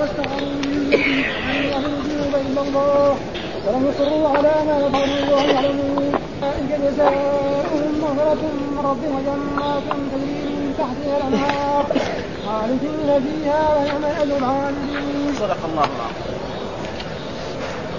واستغفروا من يعلم الذنوب الا الله ولم يصروا على ما فعلوا وهم يعلمون اولئك جزاؤهم مغفرة من ربهم وجنات تجري من تحتها الانهار خالدين فيها ونعم اجر العاملين. صدق الله العظيم.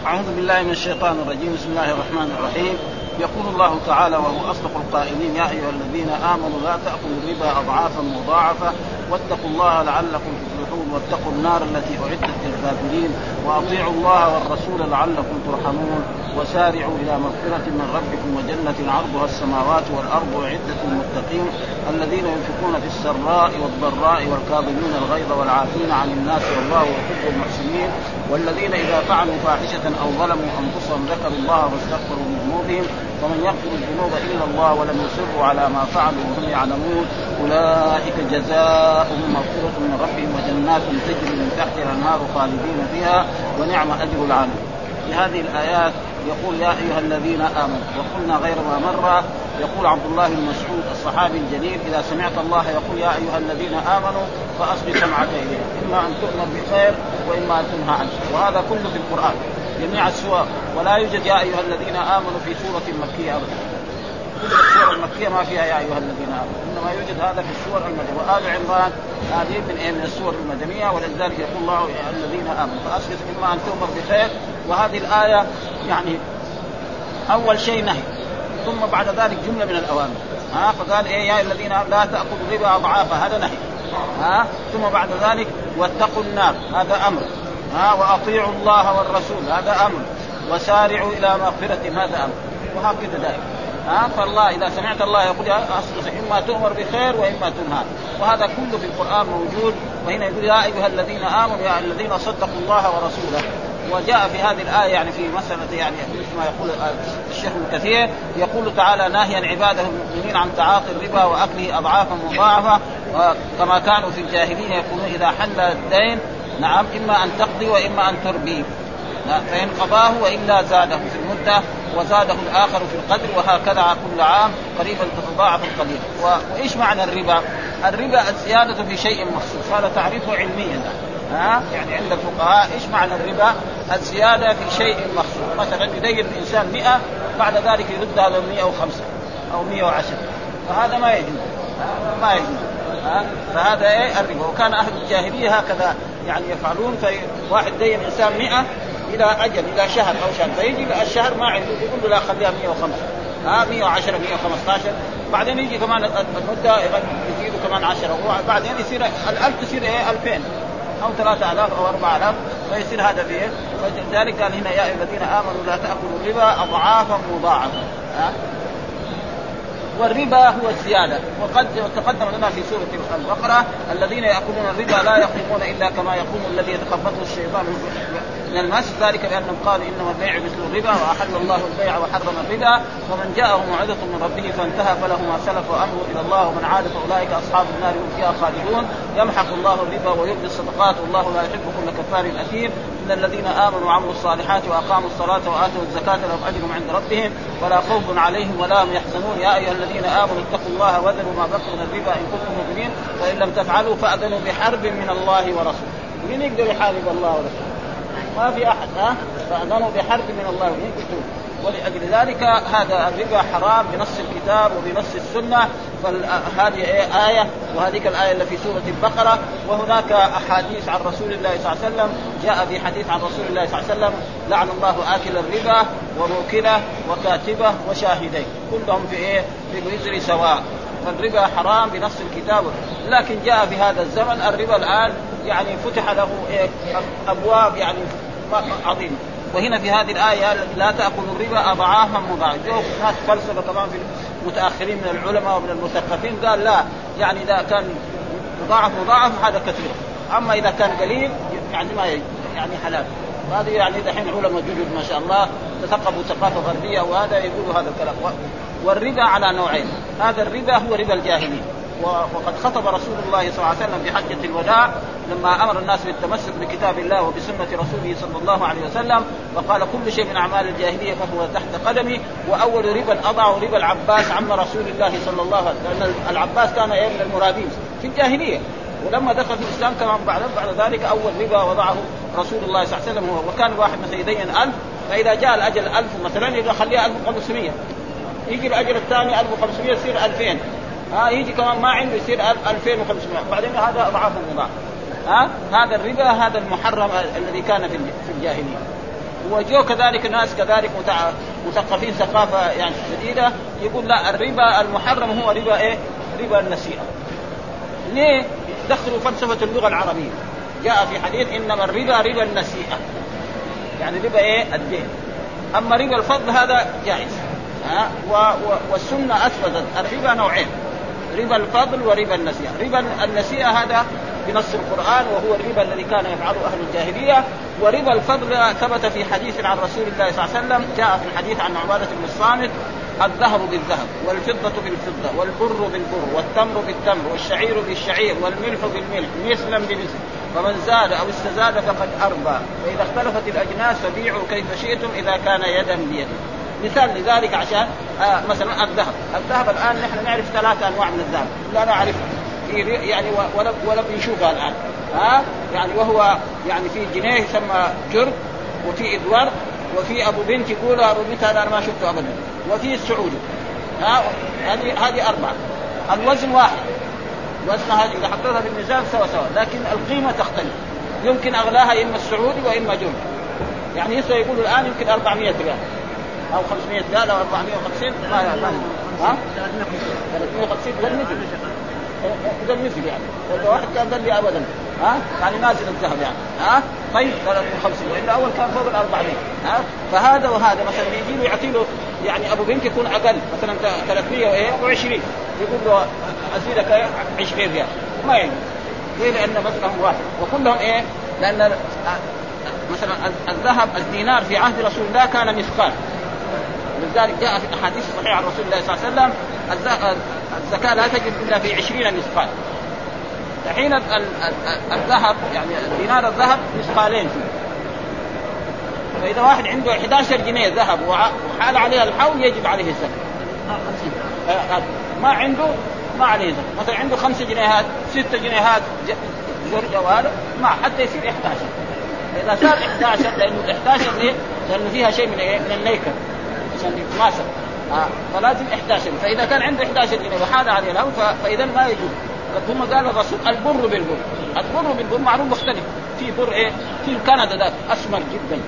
أعوذ بالله من الشيطان الرجيم بسم الله الرحمن الرحيم يقول الله تعالى وهو أصدق القائلين يا أيها الذين آمنوا لا تأكلوا الربا أضعافا مضاعفة واتقوا الله لعلكم تفلحون واتقوا النار التي أعدت للكافرين وأطيعوا الله والرسول لعلكم ترحمون. وسارعوا إلى مغفرة من ربكم وجنة عرضها السماوات والأرض اعدت للمتقين الذين ينفقون في السراء والضراء والكاظمين الغيظ والعافين عن الناس والله يحب المحسنين. والذين إذا فعلوا فاحشة أو ظلموا أنفسهم ذكروا الله واستغفروا لذنوبهم ومن يغفر الذنوب إلا الله ولم يصروا على ما فعلوا وهم يعلمون. أولئك جزاؤهم مغفرة من ربهم وجنات تجري من تحتها الانهار خالدين فيها ونعم أجر العامل. في هذه الآيات يقول يا أيها الذين آمنوا وقلنا غير ما مر يقول عبد الله بن مسعود الصحابي الجليل إذا سمعت الله يقول يا أيها الذين آمنوا فاصغ سمعك اليه إما أن تؤمر بخير وإما أن تنهى عنه. وهذا كله في القرآن. جميع السور. ولا يوجد يا أيها الذين آمنوا في سورة مكية ابدا. كل السور المكية ما فيها يا أيها الذين آمنوا. إنما يوجد هذا في السور المدنيه وآل عمران هذه من إيه من السور المدنيه ولذلك يقول الله يا الذين آمنوا فاسكت اما أن تؤمر بخير. وهذه الآية يعني أول شيء نهي. ثم بعد ذلك جملة من الأوامر. ها فقال إيه يا الذين لا تاكلوا الربا أضعافا. هذا نهي. ها ثم بعد ذلك واتقوا النار. هذا أمر. ها وأطيعوا الله والرسول. هذا أمر. وسارعوا إلى مغفرة. هذا أمر. وهكذا دائما ها فالله إذا سمعت الله يقول يا إما تؤمر بخير وإما تنهى. وهذا كله في القرآن موجود. وهنا يقول يا أيها الذين آمنوا يا الذين صدقوا الله ورسوله. وجاء في هذه الآية يعني في مسألة يعني مثل ما يقول الشيخ ابن كثير يقول تعالى ناهيا عباده المؤمنين عن تعاطي الربا وأكله أضعافا مضاعفة. كما كانوا في الجاهلية يقولون إذا حل الدين نعم إما أن تقضي وإما أن تربي. فإن قضاه وإلا زاده في المدة. وزاده الآخر في القدر وهكذا كل عام قريبا تتضاعف القليل. وإيش معنى الربا؟ الربا الزيادة في شيء مخصوص. هذا تعريفه علميا. ها؟ يعني عند الفقهاء إيش معنى الربا؟ الزيادة في شيء مخصوص، مثلا يدين الإنسان 100 بعد ذلك يرد هذا 105 أو 110 فهذا ما يجوز. ما يجوز. فهذا إيه؟ الربا. وكان أهل الجاهلية هكذا يعني يفعلون. فواحد دين انسان 100 إلى أجل إلى شهر أو شهر. فيجي الشهر ما عنده يقول له لا خليها 105 ها 110 115 بعدين يجي كمان المدة يزيدوا كمان 10 وبعدين يصير ال1000 تصير إيه؟ 2000 أو 3000 أو 4000 فيصير هذا فيه ولذلك قال هنا يا أيها الذين آمنوا لا تأكلوا الربا أضعافا مضاعفة. والربا هو الزيادة. وقد تقدم لنا في سورة البقرة الذين يأكلون الربا لا يقومون إلا كما يقوم الذي يتخبطه الشيطان من المس. ذلك بأنهم قالوا انما البيع مثل الربا وأحل الله البيع وحرم الربا. ومن جاءه موعظة من ربه فانتهى فله ما سلف وامره إلى الله. ومن عاد فأولئك أصحاب النار هم فيها خالدون. يمحق الله الربا ويبدي الصدقات والله لا يحب كل كفار أثيم. ان الذين امنوا وعملوا الصالحات واقاموا الصلاه واتوا الزكاه لهم اجرهم عند ربهم ولا خوف عليهم ولا هم يحزنون يا ايها الذين امنوا اتقوا الله وذروا ما بقي من الربا ان كنتم مؤمنين وان لم تفعلوا فاذنوا بحرب من الله ورسوله مين يقدر يحارب الله ورسوله؟ ما في احد ها فاذنوا بحرب من الله كنتم ولأجل ذلك هذا الربا حرام بنص الكتاب وبنص السنة فهذه آية وهذيك الآية اللي في سورة البقرة وهناك أحاديث عن رسول الله صلى الله عليه وسلم جاء في حديث عن رسول الله صلى الله عليه وسلم لعن الله آكل الربا وموكله وكاتبه وشاهديه. كلهم في إيه في الوزر سواء. فالربا حرام بنص الكتاب. لكن جاء في هذا الزمن الربا الآن يعني فتح له إيه أبواب يعني عظيمة. وهنا في هذه الآية لا تأكلوا الربا أضعافا مضاعفة. ناس فلسفة كمان في المتأخرين من العلماء ومن المثقفين قال لا يعني إذا كان مضاعف مضاعف هذا كثير أما إذا كان قليل يعني ما يعني حلال. هذه يعني دحين علماء جدد ما شاء الله تثقفوا ثقافة غربية وهذا يقولوا هذا الكلام. والربا على نوعين. هذا الربا هو ربا الجاهليه وقد خطب رسول الله صلى الله عليه وسلم في حجة الوداع لما أمر الناس بالتمسك بكتاب الله وبسنة رسوله صلى الله عليه وسلم وقال كل شيء من أعمال الجاهلية فهو تحت قدمي وأول ربا أضعه ربا العباس عم رسول الله صلى الله عليه وسلم لأن العباس كان من المرابين في الجاهلية. ولما دخل في الإسلام كمان بعد بعد ذلك أول ربا وضعه رسول الله صلى الله عليه وسلم هو وكان واحد مثلا يدين 1000 فإذا جاء الأجل 1000 مثلا يبغى خليها 1500 يجي الأجل الثاني 1500 يصير 2000 ها يجي كمان ما عنده يصير 2500 بعدين هذا أضعاف المضاعف ها هذا الربا هذا المحرم الذي كان في في الجاهلية وجو كذلك الناس كذلك مثقفين ثقافة يعني شديده يقول لا الربا المحرم هو ربا إيه؟ ربا النسيئة. ليه؟ دخلوا فلسفة اللغة العربية. جاء في حديث إنما الربا ربا النسيئة. يعني ربا إيه؟ الدين. أما ربا الفضل هذا جائز. ها والسنة أثبتت الربا نوعين. ربا الفضل وربا النسيئه، ربا النسيئه هذا بنص القرآن وهو الربا الذي كان يفعله أهل الجاهلية. وربا الفضل ثبت في حديث عن رسول الله صلى الله عليه وسلم. جاء في الحديث عن عبادة بن الصامت الذهب بالذهب والفضة بالفضة والبر بالبر والتمر بالتمر والشعير بالشعير والملح بالملح مثلا بمثل. فمن زاد أو استزاد فقد أربى. فإذا اختلفت الأجناس فبيعوا كيف شئتم إذا كان يدا بيد مثال لذلك عشان آه مثلا الذهب. الذهب الآن نحن نعرف ثلاثة أنواع من الذهب. لا نعرفها يعني ولم ولم يشوفها الآن. ها يعني وهو يعني في جنيه يسمى جرد وفي إدوار وفي أبو بنت يقول أبو بنت هذا أنا ما شفته ابدا. وفي السعودي. ها هذه هذه أربعة. الوزن واحد. وزن هذه إذا حطيتها في الميزان سوا سوا. لكن القيمة تختلف. يمكن أغلاها إما السعودي وإما جرد يعني يسوى يقولوا الآن يمكن 400 ريال. أو 500 ريال أو 450 ما ما ها؟ 350 لن إذا مثل يعني. إذا واحد كان قال لي ابدا. ها؟ يعني نازل الذهب يعني. ها؟ طيب 350 والا اول كان فوق ال 400 ها؟ فهذا وهذا مثلا يجي له يعطي له يعني أبو بنت يكون أقل. مثلا 320 يقول له أزيدك 20 ريال. ما يعني. ليه؟ لأن مثلهم واحد. وكلهم إيه؟ لأن مثلا الذهب الدينار في عهد رسول الله كان مثقال. ولذلك جاء في الاحاديث الصحيحه عن رسول الله صلى الله عليه وسلم الزكاة لا تجب إلا في عشرين مثقال الحين الذهب يعني دينار الذهب مثقالين فيه فإذا واحد عنده 11 جنيه ذهب وحال عليها الحول يجب عليه الزكاة. ما عنده ما عليه زكاة. مثلا عنده خمسة جنيهات ستة جنيهات زرجة وهذا ما حتى يصير 11 إذا صار 11 لأنه 11 ليه؟ لأنه فيها شيء من إيه؟ من النيكل. يتماسك آه فلازم 11 فإذا كان عنده 11 جنيه وحال عليه الهو فإذا ما يجوز. ثم قال الرسول البر بالبر. البر بالبر معروف مختلف. في بر إيه؟ في كندا ذاك اسمر جدا.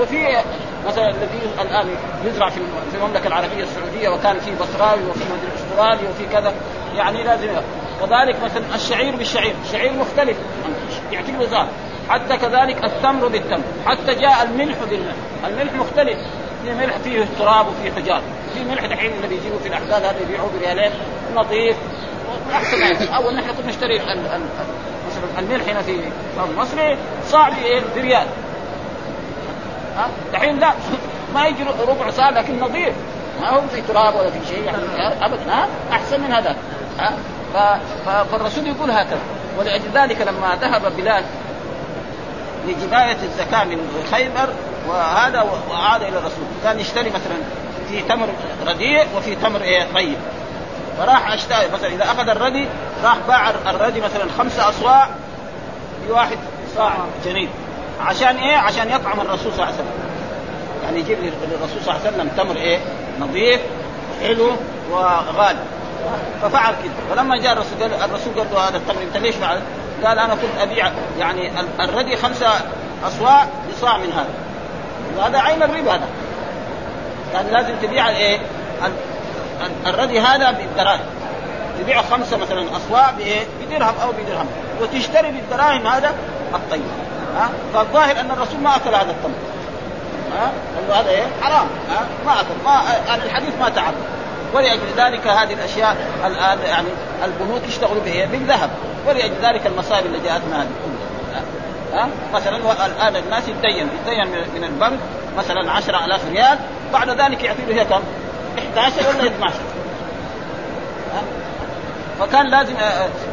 وفي مثلا الذي الآن يزرع في المملكة العربية السعودية وكان في بصراوي وفي استرالي وفي كذا. يعني لازم كذلك مثلا الشعير بالشعير. الشعير مختلف. يعتبر زار حتى كذلك التمر بالتمر. حتى جاء الملح بالملح. الملح مختلف. في ملح فيه تراب وفيه حجار في ملح دحين اللي بيجيبوا في الاحداث هذا يبيعوه بريالين نظيف. أحسن يعني أول نحن كنا نشتري مثلا الملح هنا في المصري صاع بريال. ها؟ دحين لا ما يجي ربع صاع لكن نظيف. ما هو في تراب ولا في شيء يعني ابدا ها؟ أحسن من هذا. ها؟ فالرسول يقول هكذا. ولأجل ذلك لما ذهب بلال لجباية الزكاة من خيبر وهذا وعاد إلى الرسول. كان يشتري مثلا في تمر رديء وفي تمر إيه طيب. فراح أشتري مثلا إذا أخذ الردي راح باع الردي مثلا خمسة اصواع بواحد صاع جنين. عشان إيه؟ عشان يطعم الرسول صلى الله عليه وسلم. يعني يجيب للرسول صلى الله عليه وسلم تمر إيه؟ نظيف حلو وغالي. ففعل كده. فلما جاء الرسول قال الرسول قال له هذا التمر أنت ليش فعل؟ قال أنا كنت أبيع يعني الردي خمسة اصواع بصاع من هذا. وهذا عين الربا هذا. كان لازم تبيع الايه؟ الردي هذا بالدراهم. تبيع خمسة مثلا اصواع بايه؟ بدرهم أو بدرهم. وتشتري بالدراهم هذا الطيب. ها؟ فالظاهر أن الرسول ما أكل هذا التمر ها؟ قال هذا إيه؟ حرام. ها؟ ما أكل. ما الحديث ما تعرف ولأجل ذلك هذه الأشياء الآن يعني البنوك يشتغلوا بإيه؟ بالذهب. ولأجل ذلك المصائب اللي جاءتنا هذه ها مثلا الان الناس يتدين يتدين من البنك مثلا 10000 ريال بعد ذلك يعطي له هي كم؟ 11 ولا 12 فكان لازم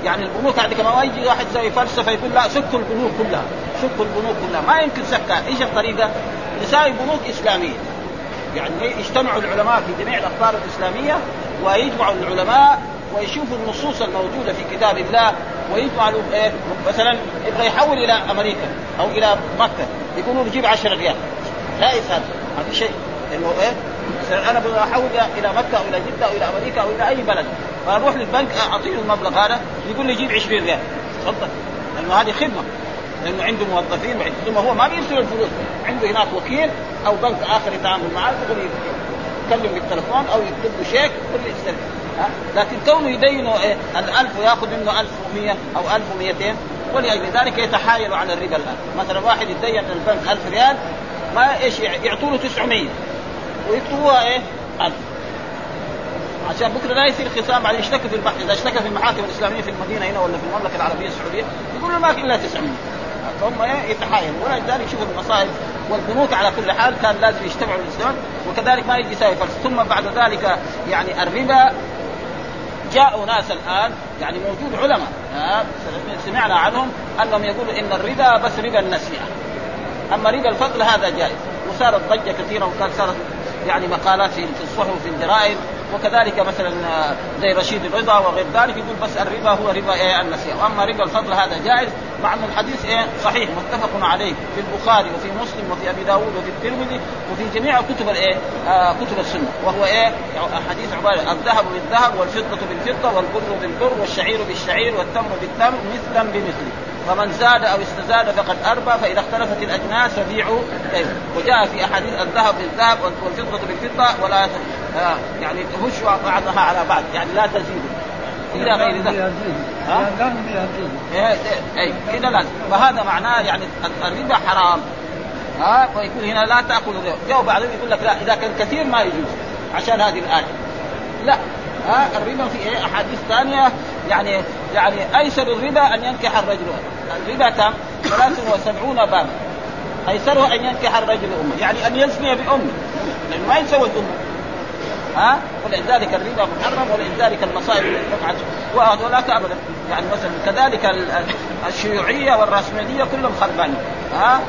يعني البنوك هذه كما يجي واحد زي فلسفة يقول لا سكوا البنوك كلها سكوا البنوك كلها. ما يمكن سكها إيش الطريقة؟ نساوي بنوك إسلامية. يعني يجتمعوا العلماء في جميع الاقطار الإسلامية ويجمعوا العلماء ويشوفوا النصوص الموجودة في كتاب الله ويفعلوا إيه؟ مثلا يبغى يحول إلى أمريكا أو إلى مكة يقولوا له جيب 10 ريال. جائز هذا ما في شيء. إنه إيه؟ أنا بحول إلى مكة أو إلى جدة أو إلى أمريكا أو إلى أي بلد. فأروح للبنك أعطيه المبلغ هذا يقول لي جيب 20 ريال. تفضل. لأنه هذه خدمة. لأنه عنده موظفين ثم هو ما بيرسل الفلوس. عنده هناك وكيل أو بنك آخر يتعامل معاه يقول يتكلم بالتلفون أو يكتب له شيك كل يستلم لكن كونه يدينه إيه؟ الألف ويأخذ منه 1100 أو 1200 ولأجل ذلك يتحايل على الربا الآن. مثلا واحد يدين البنك 1000 ريال ما إيش يعطوا له 900 ويكتبوها إيه؟ 1000 عشان بكرة لا يصير خصام بعد يشتكي في البحث إذا اشتكى في المحاكم الإسلامية في المدينة هنا ولا في المملكة العربية السعودية يقول له ما الا 900 فهم إيه؟ يتحايلوا ولذلك شوفوا المصائب والبنوك على كل حال كان لازم يجتمعوا الإسلام وكذلك ما يجي يساوي ثم بعد ذلك يعني الربا جاءوا ناس الآن يعني موجود علماء سمعنا عنهم أنهم يقولوا إن الربا بس ربا النسيئة. أما ربا الفضل هذا جائز وصارت ضجة كثيرة وكان صارت يعني مقالات في الصحف وفي الجرائد وكذلك مثلا زي رشيد الرضا وغير ذلك يقول بس الربا هو ربا إيه النسيئة. وأما ربا الفضل هذا جائز مع أن الحديث إيه صحيح متفق عليه في البخاري وفي مسلم وفي أبي داود وفي الترمذي وفي جميع كتب الايه آه كتب السنة. وهو إيه حديث عباره الذهب بالذهب والفضة بالفضة والبر بالبر والشعير بالشعير والتمر بالتمر مثلا بمثل فمن زاد أو استزاد فقد أربى فإذا اختلفت الأجناس فبيعوا. طيب وجاء في أحاديث الذهب بالذهب والفضة بالفضة ولا آه يعني هشوا بعضها على بعض يعني لا تزيدوا إلى غير ذلك. ها؟ اي اي كذا لازم فهذا معناه يعني الربا حرام. ها؟ فيكون هنا لا تاكل الربا جو بعضهم يقول لك لا إذا كان كثير ما يجوز عشان هذه الآية. لا. ها الربا في إيه؟ أحاديث ثانية. يعني يعني أيسر الربا أن ينكح الرجل. الربا كم؟ 73 بابا أيسره أن ينكح الرجل أمه. يعني أن يزني بأمه. لأنه ما يتزوج امه ها؟ ولذلك الربا محرم ولذلك المصائب وقعت وهذولاك أبدا. يعني مثلا كذلك الشيوعية والراسمالية كلهم خربانين. ها؟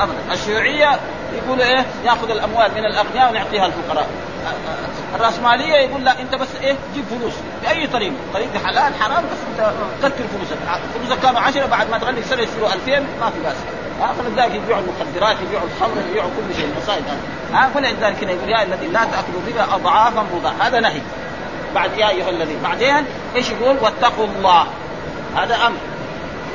أبدا. الشيوعية يقولوا إيه؟ يأخذ الأموال من الأغنياء ونعطيها الفقراء. الرأسمالية يقول لا أنت بس إيه جيب فلوس. بأي طريقة؟ طريقة حلال حرام بس أنت كثر فلوسك فلوسك كانوا 10 بعد ما تغني سنة يصيروا 2000 ما في بأس. ها فلذلك يبيعوا المخدرات يبيعوا الخمر يبيعوا كل شيء المصائب ها فلذلك هنا يقول يا الذي لا تأكلوا الربا اضعافا مضاعفة. هذا نهي. بعد يا أيها الذين بعدين إيش يقول؟ واتقوا الله. هذا أمر.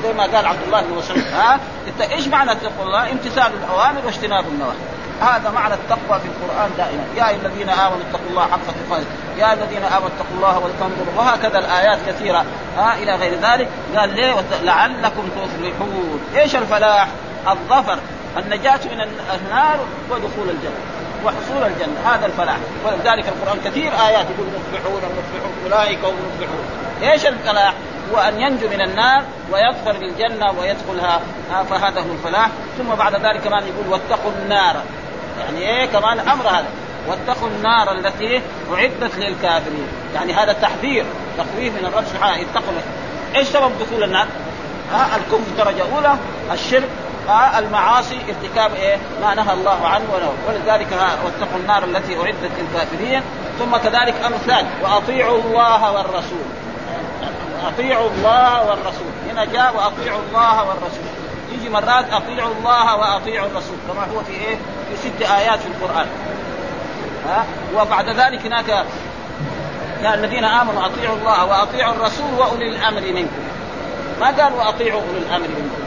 زي ما قال عبد الله بن مسعود. ها إنت إيش معنى اتقوا الله؟ امتثال الأوامر واجتناب النواهي. هذا معنى التقوى في القرآن دائما. يا أيها الذين آمنوا اتقوا الله حق تقاته. يا الذين آمنوا اتقوا الله ولتنظروا. وهكذا الآيات كثيرة. ها إلى غير ذلك. قال ليه؟ لعلكم تفلحون. إيش الفلاح؟ الظفر. النجاة من النار ودخول الجنة. وحصول الجنة. هذا الفلاح. ولذلك القرآن كثير آيات يقول مفلحون مفلحون أولئك هم المفلحون إيش الفلاح؟ هو أن ينجو من النار ويظفر بالجنة ويدخلها. فهذا هو الفلاح. ثم بعد ذلك كمان يقول واتقوا النار. يعني إيه كمان أمر هذا. واتقوا النار التي أعدت للكافرين. يعني هذا تحذير تخويف من الرب سبحانه. اتقوا إيش سبب دخول النار؟ ها الكفر درجة أولى الشرك ها المعاصي ارتكاب إيه؟ ما نهى الله عنه ونهى. ولذلك واتقوا النار التي أعدت للكافرين. ثم كذلك امثال وأطيعوا الله والرسول. أطيعوا الله والرسول. هنا جاء وأطيعوا الله والرسول. يجي مرات أطيعوا الله وأطيعوا الرسول كما هو في إيه؟ في ست آيات في القرآن. ها؟ وبعد ذلك هناك يا الذين آمنوا أطيعوا الله وأطيعوا الرسول وأولي الأمر منكم. ما قال وأطيعوا أولي الأمر منكم؟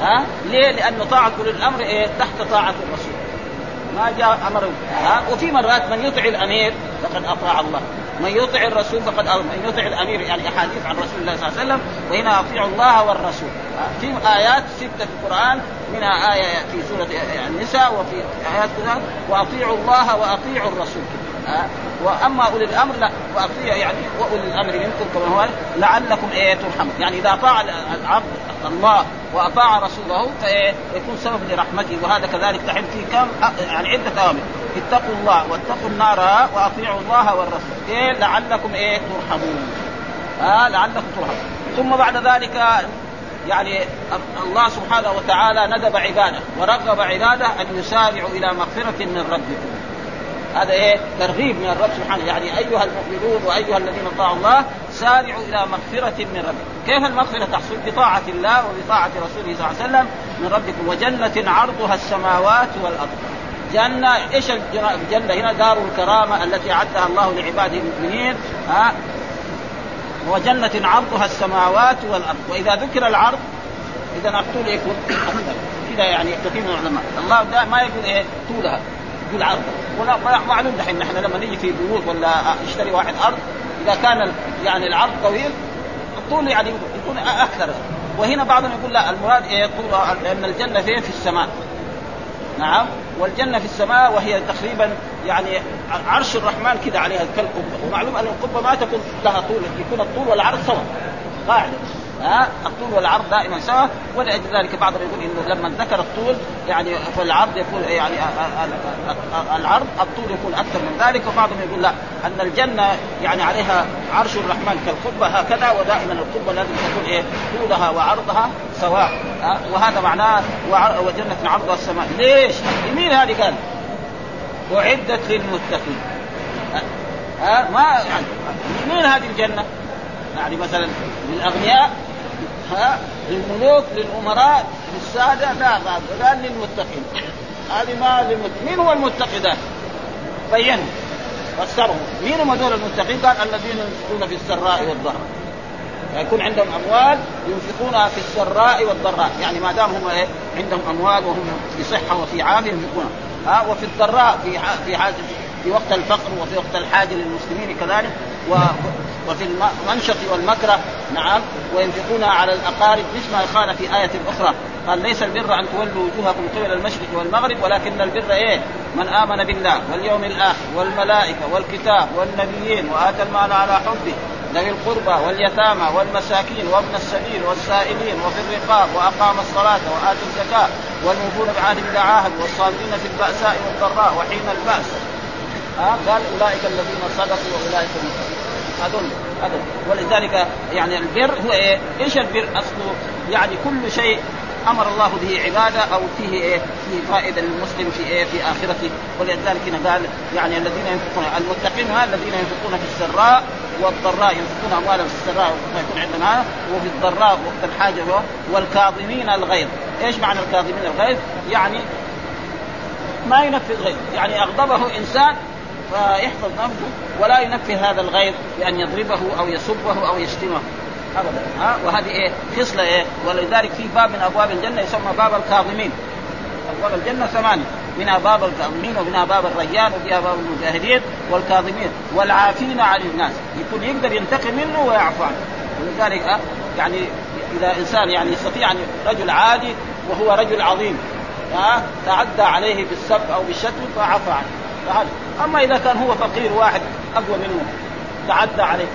ها؟ ليه؟ لأنه طاعة أولي الأمر إيه؟ تحت طاعة الرسول. ما جاء أمر. ها؟ وفي مرات من يطع الأمير فقد أطاع الله. من يطع الرسول فقد من يطع الأمير يعني احاديث عن رسول الله صلى الله عليه وسلم وهنا اطيعوا الله والرسول. في آيات ستة في القرآن منها آية في سورة النساء وفي آيات كذا وأطيعوا الله وأطيعوا الرسول. أه؟ وأما أولي الأمر لا وأطيع يعني وأولي الأمر منكم كما هو لعلكم إيه ترحمون. يعني إذا أطاع العبد الله وأطاع رسوله فيكون سبب لرحمته وهذا كذلك تحل فيه كم يعني عدة أوامر. اتقوا الله واتقوا النار واطيعوا الله والرسول. إيه؟ لعلكم إيه؟ ترحمون. آه لعلكم ترحمون. ثم بعد ذلك يعني الله سبحانه وتعالى ندب عباده ورغب عباده أن يسارعوا إلى مغفرة من ربكم. هذا إيه؟ ترغيب من الرب سبحانه. يعني أيها المؤمنون وأيها الذين اطاعوا الله سارعوا إلى مغفرة من ربكم، كيف المغفرة تحصل؟ بطاعة الله وبطاعة رسوله صلى الله عليه وسلم من ربكم. وجنه عرضها السماوات والأرض. جنة إيش الجنة؟ هنا دار الكرامة التي أعدها الله لعباده المؤمنين ها؟ وجنة عرضها السماوات والأرض. وإذا ذكر العرض إذا الطول يكون أكثر كذا يعني كثير من العلماء. الله ما يقول إيه؟ طولها يقول عرض. ولا معلوم دحين نحن لما نيجي في بيوت ولا يشتري واحد أرض إذا كان يعني العرض طويل الطول يعني يكون أكثر. وهنا بعضهم يقول لا المراد إيه؟ طولها لأن الجنة فين؟ في السماء. نعم. والجنة في السماء وهي تقريبا يعني عرش الرحمن كذا عليها كالقبه ومعلوم أن القبة ما تكون لها طول يكون الطول والعرض سوا قاعدة. ها الطول والعرض دائما سوا ولأجل ذلك بعضهم يقول إنه لما ذكر الطول يعني فالعرض يكون يعني العرض الطول يكون أكثر من ذلك وبعضهم يقول لا أن الجنة يعني عليها عرش الرحمن كالقبة هكذا ودائما القبة لازم تكون إيه طولها وعرضها سواء وهذا معناه وجنة عرضها السماء ليش؟ لمين هذه قال؟ أعدت للمتقين ها ما يعني مين هذه الجنة؟ يعني مثلا للأغنياء ها للملوك للأمراء للسادة لا قال للمتقين. هذه ما للمتقين مين هو المتقي ذا؟ بينه فسره. مين هم هذول المتقين؟ قال الذين ينفقون في السراء والضراء. يكون عندهم أموال ينفقونها في السراء والضراء. يعني ما دام هم إيه؟ عندهم أموال وهم في صحة وفي عافية ينفقونها. ها وفي الضراء في في في وقت الفقر وفي وقت الحاجة للمسلمين كذلك. و وفي المنشط والمكره نعم وينفقونها على الأقارب مثل ما قال في آية أخرى. قال ليس البر أن تولوا وجوهكم قبل المشرق والمغرب ولكن البر إيه؟ من آمن بالله واليوم الآخر والملائكة والكتاب والنبيين واتى المال على حبه ذوي القربى واليتامى والمساكين وابن السبيل والسائلين وفي الرقاب وأقام الصلاة وآتى الزكاة والموفون بعهد إذا عاهد والصابرين في البأساء والضراء وحين البأس. قال أولئك الذين صدقوا وأولئك هم هذول هذول ولذلك يعني البر هو إيه؟ إيش البر؟ أصله يعني كل شيء أمر الله به عبادة أو فيه إيه؟ فيه فائدة للمسلم في إيه؟ في آخرته ولذلك هنا قال يعني الذين ينفقون المتقين الذين ينفقون في السراء والضراء ينفقون أموالهم في السراء ما يكون عندنا وفي الضراء وقت الحاجة والكاظمين الغيظ، إيش معنى الكاظمين الغيظ؟ يعني ما ينفذ غيظ، يعني أغضبه إنسان فيحفظ نفسه ولا ينفذ هذا الغيظ بأن يضربه أو يسبه أو يشتمه. ابدا. ها؟ وهذه إيه؟ خصلة إيه؟ ولذلك في باب من أبواب الجنة يسمى باب الكاظمين. أبواب الجنة ثمانية. منها باب الكاظمين ومنها باب الريان وفيها باب المجاهدين والكاظمين والعافين عن الناس. يكون يقدر ينتقم منه ويعفو عنه. ولذلك يعني إذا إنسان يعني يستطيع أن رجل عادي وهو رجل عظيم ها؟ تعدى عليه بالسب أو بالشتم فعفى عنه. فهذا. أما إذا كان هو فقير واحد أقوى منه تعدى عليه.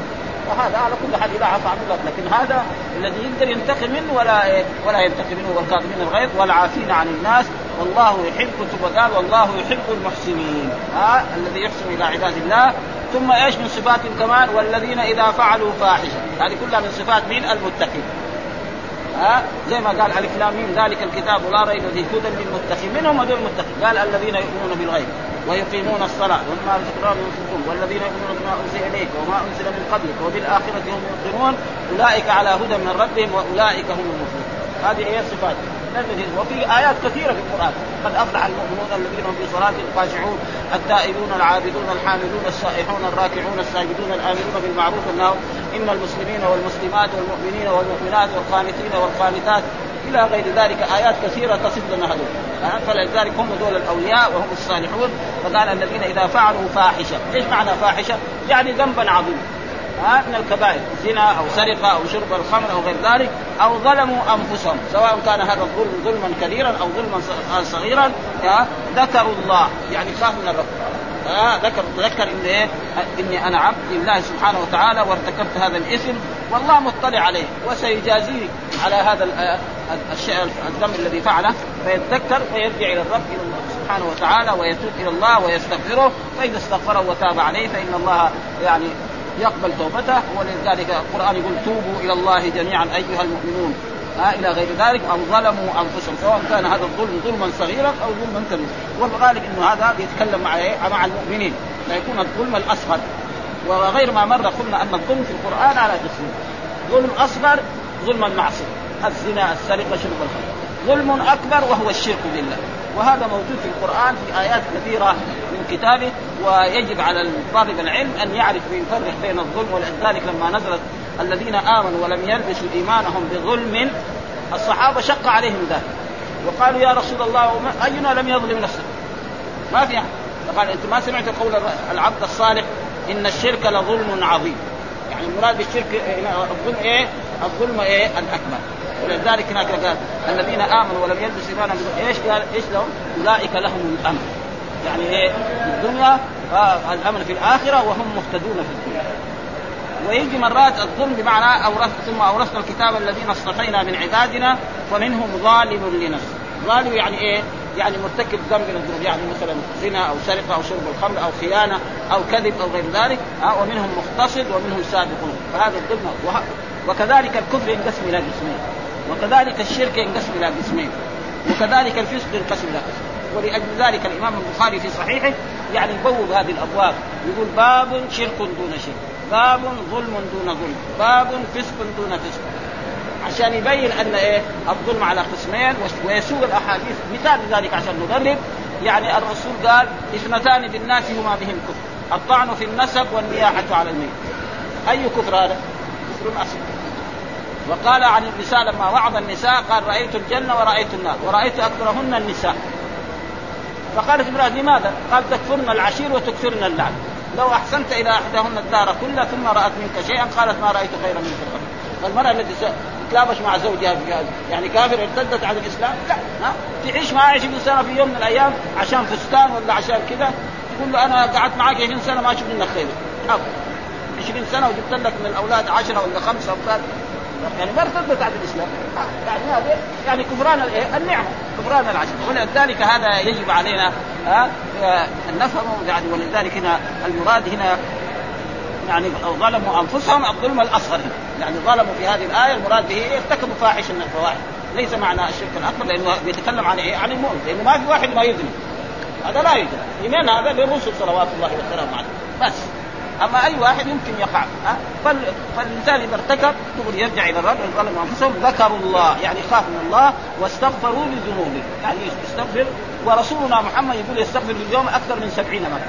فهذا على كل حال اذا عنه لكن هذا الذي يقدر ينتقم منه ولا إيه ولا ينتقم منه والكاظمين الغيظ والعافين عن الناس. والله يحب ثم قال والله يحب المحسنين. ها الذي يحسن إلى عباد الله. ثم إيش من صفاتهم كمان؟ والذين إذا فعلوا فاحشة. هذه كلها من صفات مين؟ المتقين. ها زي ما قال ألف لام ذلك الكتاب لا ريب فيه هدى للمتقين. من هم هذول المتقين. قال الذين يؤمنون بالغيب. ويقيمون الصلاة ومما رزقناهم ينفقون والذين يؤمنون بما أنزل إليك وما أنزل من قبلك وبالآخرة هم يوقنون أولئك على هدى من ربهم وأولئك هم المفلحون. هذه هي الصفات. وفي آيات كثيرة في القرآن. قد أفلح المؤمنون الذين هم في صلاتهم خاشعون التائبون العابدون الحامدون السائحون الراكعون الساجدون الآمرون بالمعروف والنهي إن المسلمين والمسلمات والمؤمنين والمؤمنات والقانتين والقانتات إلى غير ذلك آيات كثيرة تصف لنا هذول. فلذلك هم دول الأولياء وهم الصالحون. فقال الذين إذا فعلوا فاحشة، إيش معنى فاحشة؟ يعني ذنبا عظيما. من الكبائر. زنا أو سرقة أو شرب الخمر أو غير ذلك أو ظلموا أنفسهم. سواء كان هذا الظلم ظلما كبيرا أو ظلما صغيرا ذكروا الله. يعني خاف من الرب. آه ذكر ذكر إن إيه؟ إني أنا عبد لله سبحانه وتعالى وارتكبت هذا الاثم والله مطلع عليه وسيجازيه على هذا الشيء الذنب الذي فعله فيتذكر فيرجع إلى الرب سبحانه وتعالى ويتوب إلى الله ويستغفره فإذا استغفره وتاب عليه فإن الله يعني يقبل توبته ولذلك القرآن يقول توبوا إلى الله جميعا أيها المؤمنون. ها إلى غير ذلك أو ظلموا أنفسهم سواء كان هذا الظلم ظلما صغيرا أو ظلما كبيرا. والغالب إنه هذا بيتكلم مع إيه؟ مع المؤمنين. لا يكون الظلم الأصغر. وغير ما مر قلنا أن الظلم في القرآن على قسمين ظلم أصغر ظلم المعصية. الزنا السرقة شرب الخمر. ظلم أكبر وهو الشرك بالله. وهذا موجود في القرآن في آيات كثيرة من كتابه ويجب على طالب العلم أن يعرف ويفرق بين الظلم ولذلك لما نزلت الذين آمنوا ولم يلبسوا إيمانهم بظلم الصحابة شق عليهم ذلك. وقالوا يا رسول الله أينا لم يظلم نفسه؟ ما في فقال انت ما سمعت قول العبد الصالح؟ إن الشرك لظلم عظيم. يعني المراد بالشرك الظلم إيه؟ الظلم إيه؟ الأكبر. ولذلك هناك قال الذين آمنوا ولم يلبسوا إيمانهم إيش قال؟ إيش لهم؟ أولئك لهم الأمن. يعني إيه؟ في الدنيا آه الأمن في الآخرة وهم مهتدون في الدنيا. ويجي مرات الظلم بمعنى أورث ثم اورثنا الكتاب الذين اصطفينا من عبادنا فمنهم ظالم لنفسه. ظالم يعني إيه؟ يعني مرتكب ذنب من الذنوب. يعني مثلا زنا أو سرقة أو شرب الخمر أو خيانة أو كذب أو غير ذلك. ها ومنهم مقتصد ومنهم سابقون فهذا الظلم وكذلك الكفر ينقسم إلى قسمين. وكذلك الشرك ينقسم إلى قسمين. وكذلك الفسق ينقسم إلى قسمين. ولأجل ذلك الإمام البخاري في صحيحه يعني يبوب هذه الأبواب. يقول باب شرك دون شرك. باب ظلم دون ظلم باب فسق دون فسق. عشان يبين أن إيه؟ الظلم على قسمين ويسوق الأحاديث مثال ذلك عشان نضرب يعني الرسول قال اثنتان بالناس هما بهم كفر الطعن في النسب والنياحة على الميت. أي كفر هذا؟ كفر اصغر وقال عن النساء لما وعظ النساء قال رأيت الجنة ورأيت النار ورأيت اكثرهن النساء. فقالت امراه لماذا؟ قال تكفرن العشير وتكثرن اللعن لو أحسنت إلى إحداهن الدار كلها ثم رأت منك شيئا قالت ما رأيت خيرا منك قبل. فالمرأة التي تتلابش مع زوجها في هذا يعني كافر ارتدت عن الإسلام؟ لا ها تعيش معاه 20 سنة في يوم من الأيام عشان فستان ولا عشان كذا؟ تقول له أنا قعدت معك 20 سنة ما أشوف منك خير. 20 سنة وجبت لك من الأولاد 10 ولا خمسة أولاد. يعني ما ارتدت عن الإسلام. يعني هذا يعني كفران النعمه كفران العشر. ولذلك هذا يجب علينا ها نفهمه. يعني ولذلك هنا المراد هنا يعني ظلموا أنفسهم الظلم الأصغر. يعني ظلموا في هذه الآية المراد به ارتكبوا فاحشة من الفواحش. ليس معنى الشرك الأكبر لأنه بيتكلم عن إيه؟ عن المؤمن. لأنه ما في واحد ما يذنب هذا لا يوجد ايمان هذا للرسل صلوات الله وسلامه عليه. بس. أما أي واحد يمكن يقع. فالانسان إذا ارتكب تقول يرجع إلى الرب ظلموا أنفسهم ذكروا الله يعني خافوا من الله واستغفروا لذنوبهم يعني يستغفر ورسولنا محمد يقول يستغفر اليوم أكثر من سبعين مرة.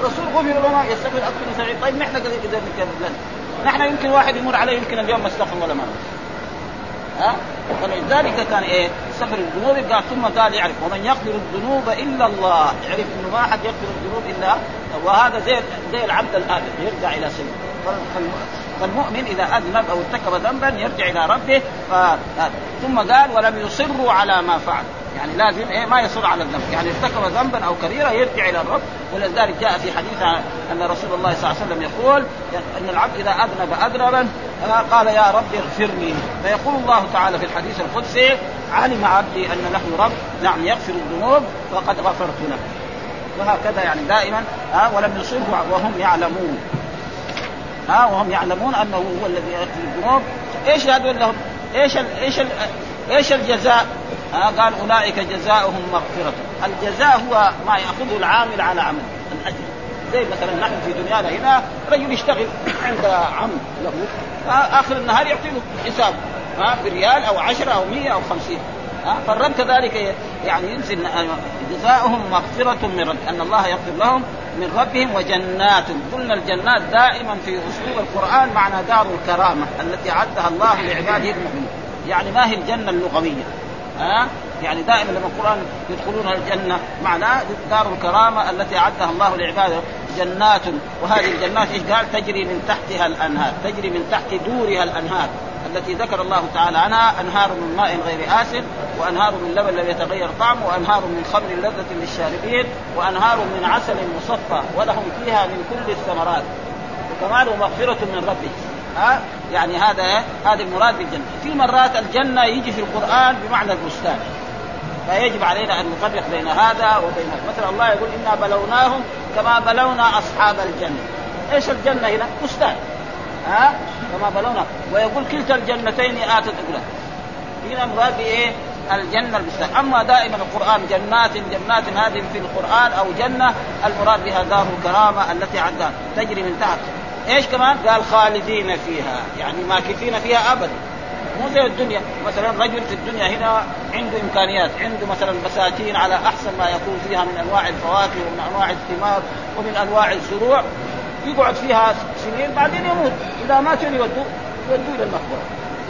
الرسول غفر لنا يستغفر أكثر من سبعين. طيب نحن إذا نحن يمكن واحد يمر عليه يمكن اليوم ما استغفر ولا مره ها؟ ولذلك كان إيه؟ استغفر الذنوب. قال ثم قال يعرف. ومن يغفر الذنوب إلا الله. يعرف إنه ما حد يغفر الذنوب إلا وهذا زي زي العبد الآدم. يرجع إلى سيده فالمؤمن إذا أذنب أو ارتكب ذنبا يرجع إلى ربه. ف... ثم قال ولم يصروا على ما فعل يعني لازم إيه ما يصر على الذنب. يعني ارتكب ذنبا أو كبيرا يرجع إلى الرب. ولذلك جاء في حديث أن رسول الله صلى الله عليه وسلم يقول أن العبد إذا أذنب اذنبا قال يا رب اغفر لي فيقول الله تعالى في الحديث القدسي علم عبدي أن له رب نعم يغفر الذنوب فقد غفرت له وهكذا يعني دائما ها ولم يصروا وهم يعلمون. ها وهم يعلمون أنه هو الذي يغفر الذنوب. إيش هذول لهم؟ إيش ال إيش ال إيش الجزاء؟ ها قال أولئك جزاؤهم مغفرة، الجزاء هو ما يأخذه العامل على عمل الأجر. زي مثلا نحن في دنيانا هنا رجل يشتغل عند عم له آخر النهار يعطي له حساب ها بريال أو عشرة أو مية أو خمسين ها فالرب كذلك يعني ينزل جزاؤهم مغفرة من رب أن الله يغفر لهم من ربهم وجنات قلنا الجنات دائما في أسلوب القرآن معنى دار الكرامة التي أعدها الله لعباده المؤمنين. يعني ما هي الجنة اللغوية؟ ها؟ يعني دائما لما القرآن يدخلون الجنة معناه دار الكرامة التي أعدها الله لعباده جنات. وهذه الجنات إيش قال؟ تجري من تحتها الأنهار تجري من تحت دورها الأنهار التي ذكر الله تعالى عنها أنهار من ماء غير آسن وأنهار من لبن لم يتغير طعمه وأنهار من خمر لذة للشاربين وأنهار من عسل مصفى ولهم فيها من كل الثمرات. وكمان مغفرة من ربه. ها؟ يعني هذا هذا المراد بالجنة. في مرات الجنة يجي في القرآن بمعنى البستان. فيجب علينا أن نفرق بين هذا وبين هذا. مثلا الله يقول إنا بلوناهم كما بلونا أصحاب الجنة. إيش الجنة هنا؟ بستان. ها؟ كما بلونا. ويقول كلتا الجنتين آتت أكلها. هنا مراد بإيه؟ الجنة المستقيم أما دائما القرآن جنات جنات هذه في القرآن أو جنة المراد بها دار الكرامة التي عندها تجري من تحت. إيش كمان؟ قال خالدين فيها. يعني ماكثين فيها ابدا. مو زي الدنيا. مثلا رجل في الدنيا هنا عنده إمكانيات. عنده مثلا بساتين على أحسن ما يكون فيها من أنواع الفواكه ومن أنواع الثمار ومن أنواع الزروع. يقعد فيها سنين بعدين يموت. إذا مات يودوه يودوه إلى المقبرة.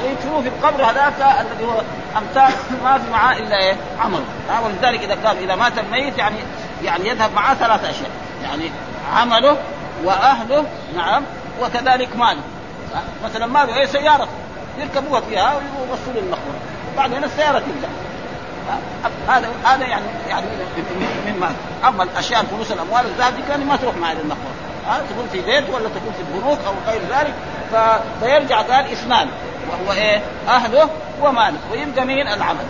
ويدفنوه في القبر هذاك الذي هو أمثال ما في معاه إلا إيه؟ عمل. ولذلك إذا قال إذا مات الميت يعني يعني يذهب معاه ثلاث أشياء. يعني عمله وأهله نعم وكذلك ماله. مثلا ماله إيه سيارته يركبوها فيها ويوصلوا للمقبرة. بعدين السيارة تبدا هذا هذا يعني يعني من مال أما الأشياء الفلوس الأموال الذهب دي كان ما تروح معي للمقبرة. ها؟ تكون في بيت ولا تكون في البنوك أو غير ذلك فيرجع قال اثنان وهو إيه؟ أهله وماله. ويبقى مين العمل.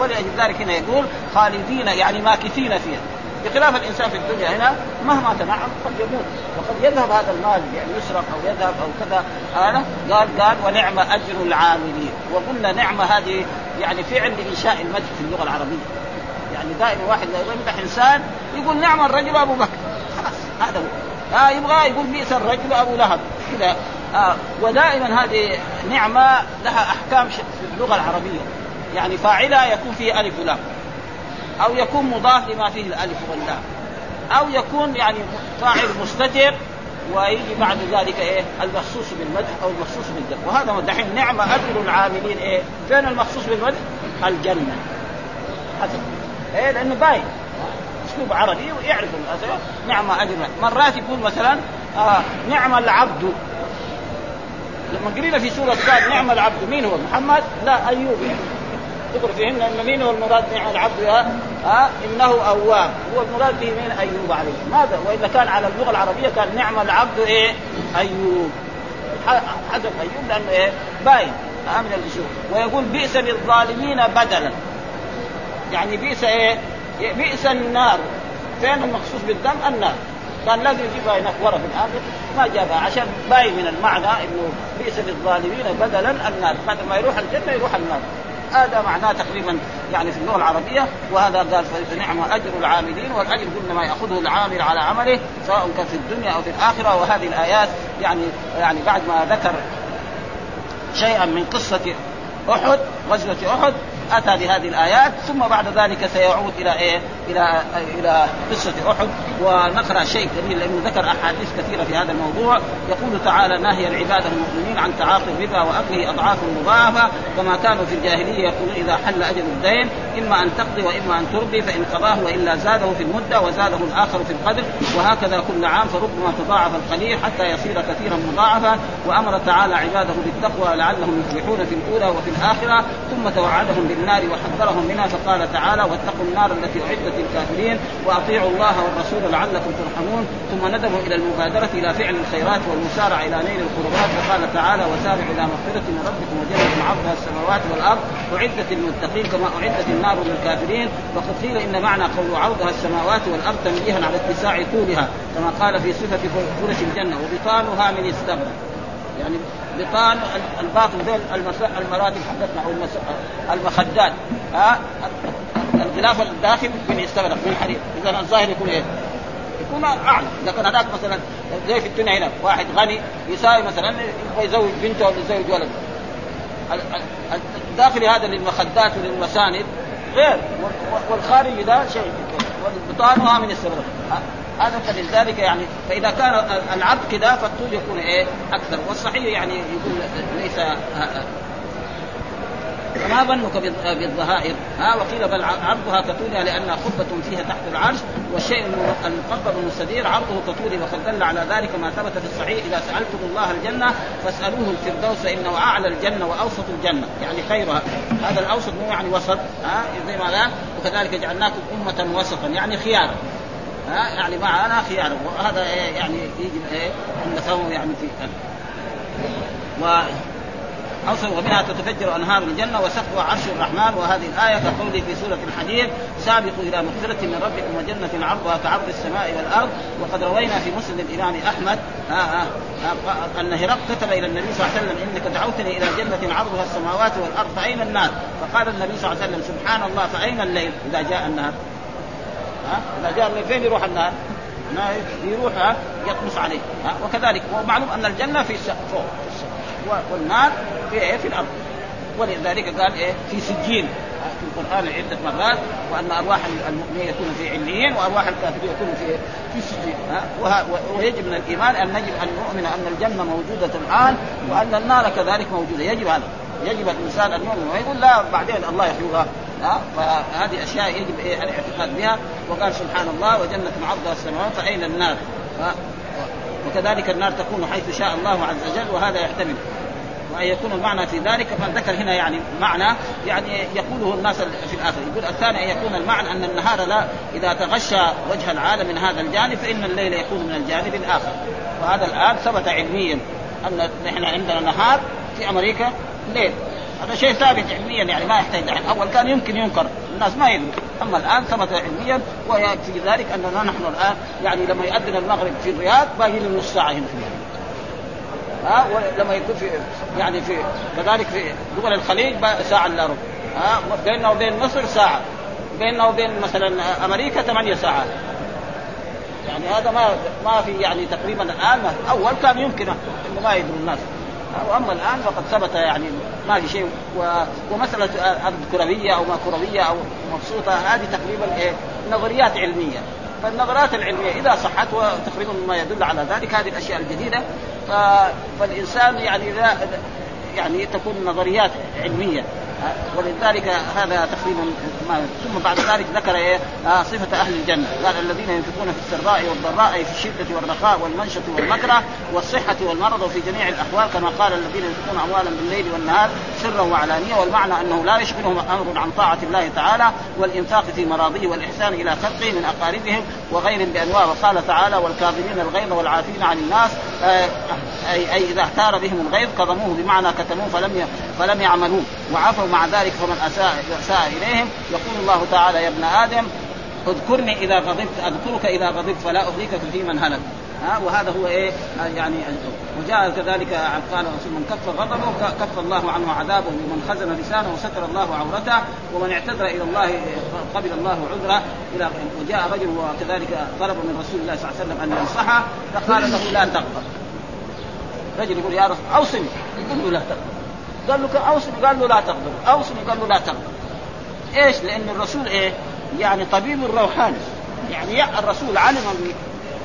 ولأجل ذلك هنا يقول خالدين يعني ماكثين فيها. بخلاف الإنسان في الدنيا هنا مهما تنعم قد يموت. وقد يذهب هذا المال يعني يسرق أو يذهب أو كذا. هذا قال قال ونعم أجر العاملين. وقلنا نعمه هذه يعني فعل لإنشاء المجد في اللغة العربية. يعني دائما واحد لو يمدح إنسان يقول نعم الرجل أبو بكر. خلاص هذا هو. آه يبغى يقول بئس الرجل أبو لهب. كذا آه ودائما هذه نعمة لها أحكام في اللغة العربية. يعني فاعلها يكون فيه ألف ولام. أو يكون مضاف لما فيه الألف واللام. أو يكون يعني فاعل مستتر ويجي بعد ذلك إيه؟ المخصوص بالمدح أو المخصوص بالذم وهذا دحين نعمه أجر العاملين إيه؟ فين المخصوص بالمدح؟ الجنة. حسب إيه؟ لأنه باين. أسلوب عربي ويعرف نعمه أجر. مرات يقول مثلا آه نعم العبد. لما قرينا في سورة قال نعم العبد. مين هو؟ محمد؟ لا أيوب يعني. فيهن إن مين هو المراد نعم العبد ها إنه أواب. هو المراد به مين أيوب عليه ماذا؟ وإذا كان على اللغة العربية كان نعم العبد إيه؟ أيوب. حذف أيوب لأنه إيه؟ باين. من الاشياء ويقول بئس للظالمين بدلا. يعني بئس إيه؟ بئس النار. فين المخصوص بالدم؟ النار. كان لازم يجيبها هناك ورا في الآخر ما جابها. عشان باين من المعنى إنه بئس للظالمين بدلا النار. بعد ما يروح الجنة يروح النار. هذا معناه تقريبا يعني في اللغة العربية وهذا قال فنعم أجر العاملين والأجر قلنا ما يأخذه العامل على عمله سواء كان في الدنيا أو في الآخرة. وهذه الآيات يعني يعني بعد ما ذكر شيئا من قصة أحد غزوة أحد أتى بهذه الآيات ثم بعد ذلك سيعود إلى إيه؟ إلى إلى قصة أحد ونقرأ شيء كبير لأنه ذكر أحاديث كثيرة في هذا الموضوع يقول تعالى ناهي العباد المؤمنين عن تعاطي الربا وأكله اضعاف مضاعفة كما كانوا في الجاهلية يقولون إذا حل أجل الدين إما أن تقضي وإما أن ترضي فإن قضاه وإلا زاده في المدة وزاده الآخر في القدر. وهكذا كل عام فربما تضاعف القليل حتى يصير كثيرا مضاعفا. وأمر تعالى عباده بالتقوى لعلهم يفلحون في الأولى وفي الآخرة ثم توعدهم بالنار وحذرهم منها. فقال تعالى واتقوا النار التي أعدت للكافرين وأطيعوا الله والرسول لعلكم ترحمون. ثم ندبوا إلى المبادرة إلى فعل الخيرات والمسارعة إلى نيل القربات. فقال تعالى وسارعوا إلى مغفرة من ربكم وجنه عرضها السماوات والأرض. أعدت للمتقين كما أعدت النار للكافرين وقد قيل إن معنى قول عرضها السماوات والأرض تنبيها على اتساع طولها كما قال في صفة فرش الجنة وبطانها من استبرق يعني بطان الباطن ذول المراتب حقتنا أو المخدات. ها؟ الغلاف الداخل من استبرق من حديد اذا الظاهر يكون إيه؟ يكون أعلى. كان هذاك مثلا زي في الدنيا هنا واحد غني يساوي مثلا يبغى يزوج بنته ولا يزوج ولد الداخلي هذا للمخدات وللمساند غير. والخارجي ده شيء. والبطانها من السبرق هذا فلذلك يعني فإذا كان العبد كذا فالطول يكون إيه؟ أكثر. والصحيح يعني يقول ليس فما ظنك بالظهائر؟ ها وقيل بل عرضها كطولها لانها خطبه فيها تحت العرش والشيء المقبل المستدير عرضه كطوله وقد دل على ذلك ما ثبت في الصحيح إذا سألتم الله الجنة فاسألوه الفردوس فإنه أعلى الجنة وأوسط الجنة. يعني خيرها. هذا الأوسط مو يعني وسط ها زي ما ذا وكذلك جعلناكم أمة وسطا يعني خيار. ها يعني معنا خيار. وهذا يعني يجب إيه أن يعني في و اوصل ومنها تتفجر أنهار الجنة وسقفها عرش الرحمن. وهذه الآية كقوله في سورة الحديد. سابقوا إلى مغفرة من ربكم وجنة عرضها كعرض السماء والأرض. وقد روينا في مسلم الإمام أحمد آه آه آه أن هرقل كتب إلى النبي صلى الله عليه وسلم إنك دعوتني إلى جنة عرضها السماوات والأرض فأين النار؟ فقال النبي صلى الله عليه وسلم سبحان الله فأين الليل؟ إذا جاء النهار؟ ها؟ إذا جاء الليل فين يروح النهار؟ يروح يطمس عليه. ها؟ وكذلك ومعلوم أن الجنة في فوق والنار في إيه؟ في الأرض. ولذلك قال إيه؟ في سجين. في القرآن عدة مرات وأن أرواح المؤمنين يكون في عليين وأرواح الكافرين يكون في في سجين. ويجب من الإيمان أن نجب أن نؤمن أن الجنة موجودة الآن وأن النار كذلك موجودة. يجب هذا. يجب الإنسان أن يؤمن. ويقول لا بعدين الله يحيوها ها؟ فهذه أشياء يجب إيه؟ الاعتقاد بها. وقال سبحان الله وجنة عرضها السماوات فاين النار. وكذلك النار تكون حيث شاء الله عز وجل وهذا يحتمل. وأن يكون المعنى في ذلك فذكر هنا يعني معنى يعني يقوله الناس في الآخر. يقول الثاني أن يكون المعنى أن النهار لا إذا تغشى وجه العالم من هذا الجانب فإن الليل يكون من الجانب الآخر. وهذا الآن ثبت علميا أن نحن عندنا نهار في أمريكا ليل. هذا شيء ثابت علميا يعني ما يحتاج أول كان يمكن ينكر الناس ما يدري. اما الان ثبت علميا ويكفي ذلك اننا نحن الان يعني لما يؤذن المغرب في الرياض باقي له نص ساعه هنا في ها ولما يكون في يعني في كذلك في دول الخليج ساعه الا ربع ها بيننا وبين مصر ساعه بيننا وبين مثلا أمريكا ثمانية ساعات يعني هذا ما ما في يعني تقريبا الان اول كان يمكن انه ما يدري الناس واما الآن فقد ثبت يعني ما في شيء. ومسألة ارض كروية أو ما كروية أو مبسوطة هذه تقريبا إيه نظريات علمية فالنظريات العلمية إذا صحت وتقريبا ما يدل على ذلك هذه الأشياء الجديدة. فالإنسان يعني لا يعني تكون نظريات علمية ولذلك هذا تقريبا ثم بعد ذلك ذكر إيه؟ آه صفة أهل الجنة. قال الذين ينفقون في السراء والضراء في الشدة والرخاء والمنشة والمكره والصحة والمرض وفي جميع الأحوال كما قال الذين ينفقون اموالا بالليل والنهار سرا وعلانية والمعنى أنه لا يشغلهم أمر عن طاعة الله تعالى والإنفاق في مراضيه والإحسان إلى خلقه من أقاربهم وغيرهم بأنواع. وقال تعالى والكاظمين الغيظ والعافين عن الناس آه اي أي إذا اختار بهم الغيظ كظموه بمعنى كتموه فلم فلم يعملوه. وعفوا مع ذلك فمن أساء أساء إليهم يقول الله تعالى يا ابن آدم اذكرني إذا غضبت أذكرك إذا غضبت فلا اهلكك في من هلك. ها؟ وهذا هو إيه؟ يعني وجاء كذلك قال رسول من كف غضبه كف الله عنه عذابه ومن خزن لسانه وستر الله عورته ومن اعتذر إلى الله قبل الله عذره. إلى وجاء رجل وكذلك طلب من رسول الله صلى الله عليه وسلم أن ينصحه فقال له لا تغضب رجل يقول يا رسول أوصني. يقول له لا تغضب قال له أوصني. قال له لا تغضب أوصني. قال له لا تغضب إيش؟ لأن الرسول إيه؟ يعني طبيب روحاني. يعني الرسول علم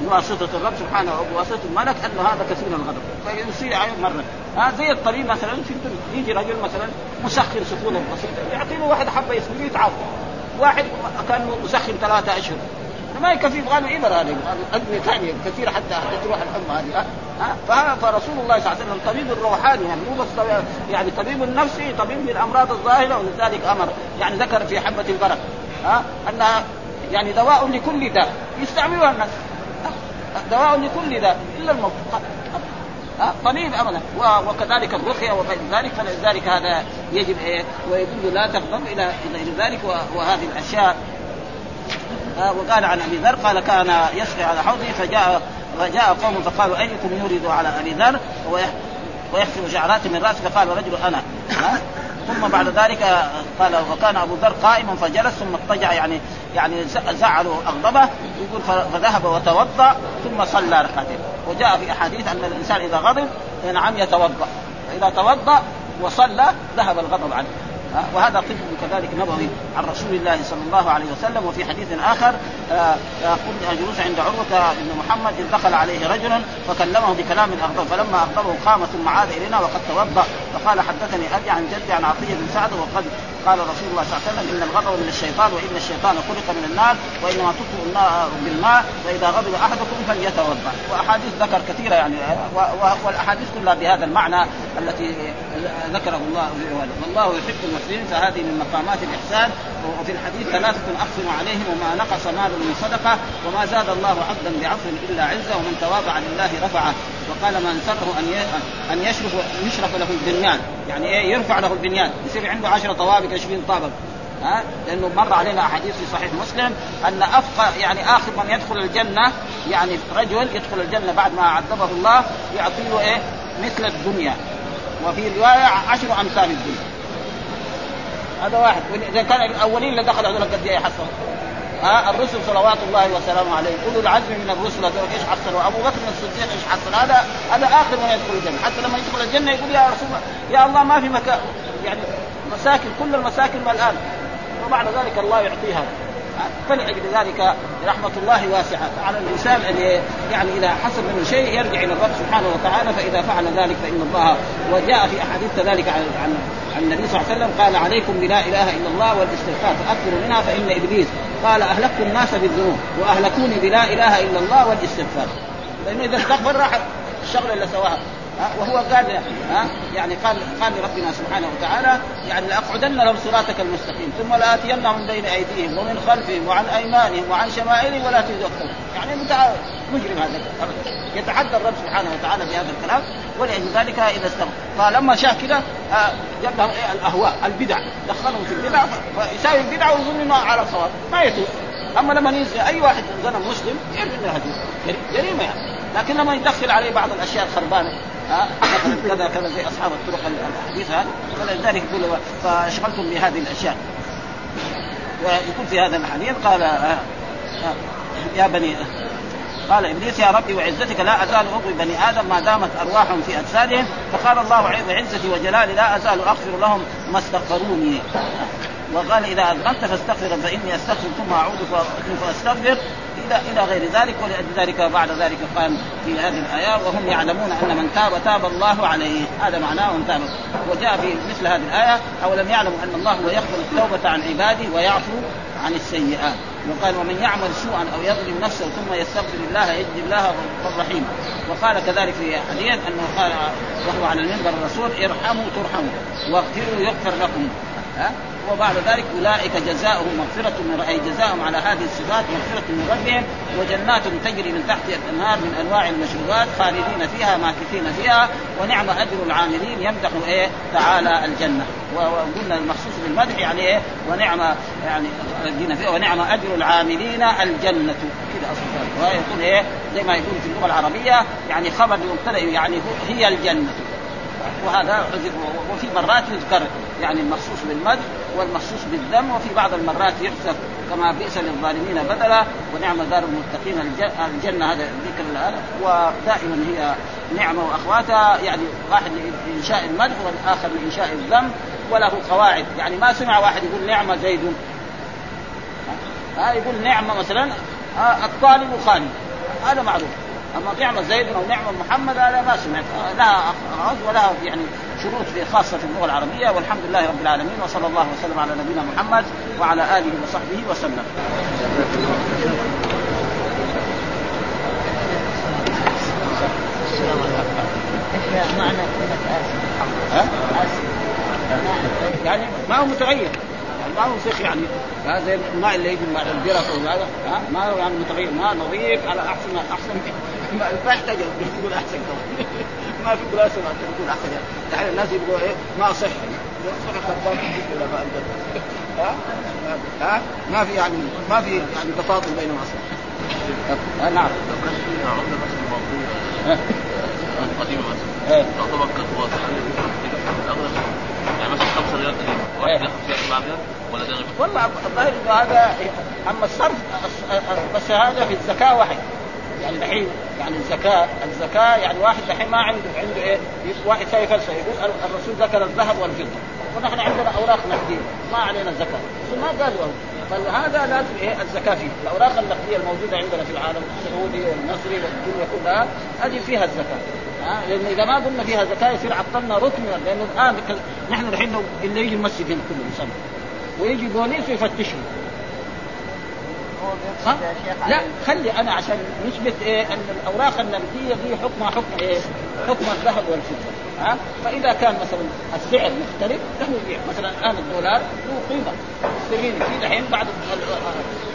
بواسطة الرب سبحانه وبواسطة الملك انه هذا كثير الغضب. فيصير عليه مرة. ها زي الطبيب مثلا في الدنيا. يجي رجل مثلا مسخن سخونة بسيطة. يعطي له واحد حبة يسكن يتعب. واحد كان مسخن ثلاثة أشهر. ما يكفي يبغى له ابر هذه ادويه ثانية كثيرة حتى تروح الحمى هذه. فرسول الله صلى الله عليه وسلم طبيب الروحاني يعني مو بس يعني طبيب النفسي طبيب للامراض الظاهرة ولذلك أمر يعني ذكر في حبة البركه ها؟ انها يعني دواء لكل داء يستعملها الناس دواء لكل داء إلا الموت طبيب ابدا وكذلك الرقية وغير ذلك فلذلك هذا يجب إيه ويقول لا تغضب إلى إلى ذلك وهذه الأشياء. وقال عن أبي ذر قال كان يسقي على حوضه فجاء فجاء قوم فقالوا أيكم يورد على أبي ذر ويحسب شعرات من راسه فقال رجل أنا. ثم بعد ذلك قال وكان أبو ذر قائما فجلس ثم اضطجع يعني يعني زعلوا أغضبه يقول فذهب وتوضأ ثم صلى ركعتين. وجاء في أحاديث أن الإنسان إذا غضب نعم يتوضأ. فإذا توضأ وصلى ذهب الغضب عنه. وهذا طب كذلك نبوي عن رسول الله صلى الله عليه وسلم وفي حديث آخر كنت جلوس عند عروة بن محمد اذ دخل عليه رجل فكلمه بكلام اغضب فلما اغضبه قام ثم عاد إلينا وقد توضأ فقال حدثني أبي عن جدي عن عطية بن سعد وقد قال رسول الله صلى الله عليه وسلم إن الغضب من الشيطان وإن الشيطان خلق من النار وإنما تطفئ النار بالماء فاذا غضب أحدكم فليتوضأ. وأحاديث ذكر كثيرة يعني والأحاديث كلها بهذا المعنى التي ذكره الله والله يحب المحسنين فهذه من مقامات الإحسان. وفي الحديث ثلاثة أقسم عليهم وما نقص مال من صدقة وما زاد الله عبدا بعفو إلا عزه ومن تواضع لله رفعه. وقال من سره أن أن يشرف يشرف له البنيان. يعني إيه؟ يرفع له البنيان. يصير عنده 10 طوابق 20 طابق. ها؟ لأنه مر علينا أحاديث في صحيح مسلم أن أفقى يعني آخر من يدخل الجنة يعني رجل يدخل الجنة بعد ما عذبه الله يعطيه إيه؟ مثل الدنيا. وفي رواية عشر أمثال الدنيا هذا واحد. إذا كان الأولين اللي دخلوا هذول قد إيه حصلوا ها الرسل صلوات الله وسلامه عليه. أولو العزم من الرسل إيش حصلوا؟ أبو بكر الصديق إيش حصل؟ هذا هذا آخر من يدخل الجنة. حتى لما يدخل الجنة يقول يا رسول الله يا الله ما في مكان يعني مساكن كل المساكن الان وبعد ذلك الله يعطيها. فلأجل ذلك رحمة الله واسعة. على الإنسان أن يعني إذا حصل منه شيء يرجع إلى الرب سبحانه وتعالى فإذا فعل ذلك فإن الله وجاء في أحاديث كذلك عن عن النبي صلى الله عليه وسلم قال عليكم بلا إله إلا الله والاستغفار فأكثروا منها فإن إبليس قال أهلكت الناس بالذنوب وأهلكوني بلا إله إلا الله والاستغفار. لأنه إذا استغفر راح الشغله اللي سواها. وهو قال ها يعني قال قال لربنا سبحانه وتعالى يعني لأقعدن لهم صراطك المستقيم ثم لآتينهم من بين أيديهم ومن خلفهم وعن أيمانهم وعن شمائلهم ولا تجد يعني مجرم هذا يتحدى الرب سبحانه وتعالى بهذا الكلام ولأجل ذلك إذا استغفر فلما شاف كذا جاب لهم إيه الأهواء البدع دخلهم في البدع فيساوي البدع ويظن إنه على صواب ما يتوب. أما لما ينزل أي واحد ظلم مسلم انه هذه جريمه يعني. لكن لما يدخل عليه بعض الأشياء الخربانة كذا كذا زي أصحاب الطرق الحديثه فلذلك يقول فاشغلتم بهذه الأشياء. ويقول في هذا الحديث قال يا بني قال إبليس يا ربي وعزتك لا أزال أغوي بني آدم ما دامت ارواحهم في أجسادهم فقال الله بعزتي وجلالي لا أزال أغفر لهم ما استغفروني. وقال إذا اذنبت فاستغفر فإني استغفر ثم اعود فأستغفر. إلى إلى غير ذلك ولأجل ذلك بعد ذلك قال في هذه الآية وهم يعلمون أن من تاب تاب الله عليه. هذا معناه من تاب. وجاء في مثل هذه الآية اولم يعلموا أن الله هو يقبل التوبة عن عباده ويعفو عن السيئات. وقال ومن يعمل سوءا أو يظلم نفسه ثم يستغفر الله يجد الله الرحيم وقال كذلك في حديث أنه قال وهو على المنبر الرسول ارحموا ترحموا واغفروا يغفر لكم. ها؟ وبعد ذلك أولئك جزاؤهم مغفرة من أي جزاؤهم على هذه الصفات مغفرة من ربهم وجنات تجري من تحتها الأنهار من أنواع المشروبات خالدين فيها ماكثين فيها ونعم أجر العاملين. يمدح إيه؟ تعالى الجنة. وقلنا المخصوص بالمدح يعني إيه؟ ونعم يعني فيها ونعم أجر العاملين الجنة. كذا أصلا ويقول إيه؟ زي ما يقول في اللغة العربية يعني خبر مبتدأ يعني هي الجنة. وهذا وفي مرات يذكر يعني المخصوص بالمدح والمخصوص بالذم وفي بعض المرات يحذف كما بئس للظالمين بدلا. ونعم دار المتقين الجنة. هذا ذكر ودائما هي نعمة وأخواتها. يعني واحد لإنشاء المدح والآخر لإنشاء الذم وله قواعد. يعني ما سمع واحد يقول نعمة زيد. ها؟ يقول نعمة مثلا الطالب خالد هذا معروف. أما نعمة زيد أو نعمه محمد هذا ما سمعت. لها اغراض ولها يعني شروط في خاصة في اللغة العربية والحمد لله رب العالمين وصلى الله وسلم على نبينا محمد وعلى آله وصحبه وسلم. يعني ما هو متغير. ما هو فخ يعني هذا الماء اللي يجي مع البرك وهذا ما هو يعني متغير. ماء نظيف على احسن أحسن ما يحتاج يقول أحسن ما في دراسة ما تقول أحسن. يعني الناس يقولوا إيه؟ ما صح ها؟ ها؟ ما في يعني ما في يعني تفاضل بينهم أصلا نعم. مثلا تعتبر يعني مثلا 5 ريال ياخذ فيها 4 ريال ولا والله الظاهر هذا أما الصرف بس هذا في الزكاة واحد. يعني الزكاة الزكاة يعني واحد دحين ما عنده عنده إيه؟ واحد شايف فلسفة يقول الرسول ذكر الذهب والفضة. ونحن عندنا أوراق نقدية ما علينا الزكاة. ما قالوا فهذا لازم إيه؟ الزكاة فيه. الأوراق النقدية الموجودة عندنا في العالم السعودي والمصري والدنيا كلها هذه فيها الزكاة. ها؟ لأن إذا ما قلنا فيها زكاة يصير عطلنا ركن لأنه الآن نحن الحين اللي يجي المسجد هنا كله يصلي. ويجي بوليس ويفتشهم لا خلي أنا عشان نثبت إيه؟ أن الأوراق النقديه دي حكمها حكم إيه؟ حكم الذهب والفضة. ها؟ فإذا كان مثلا السعر مختلف له يبيع. مثلا الان الدولار له قيمة. استرليني في دحين بعد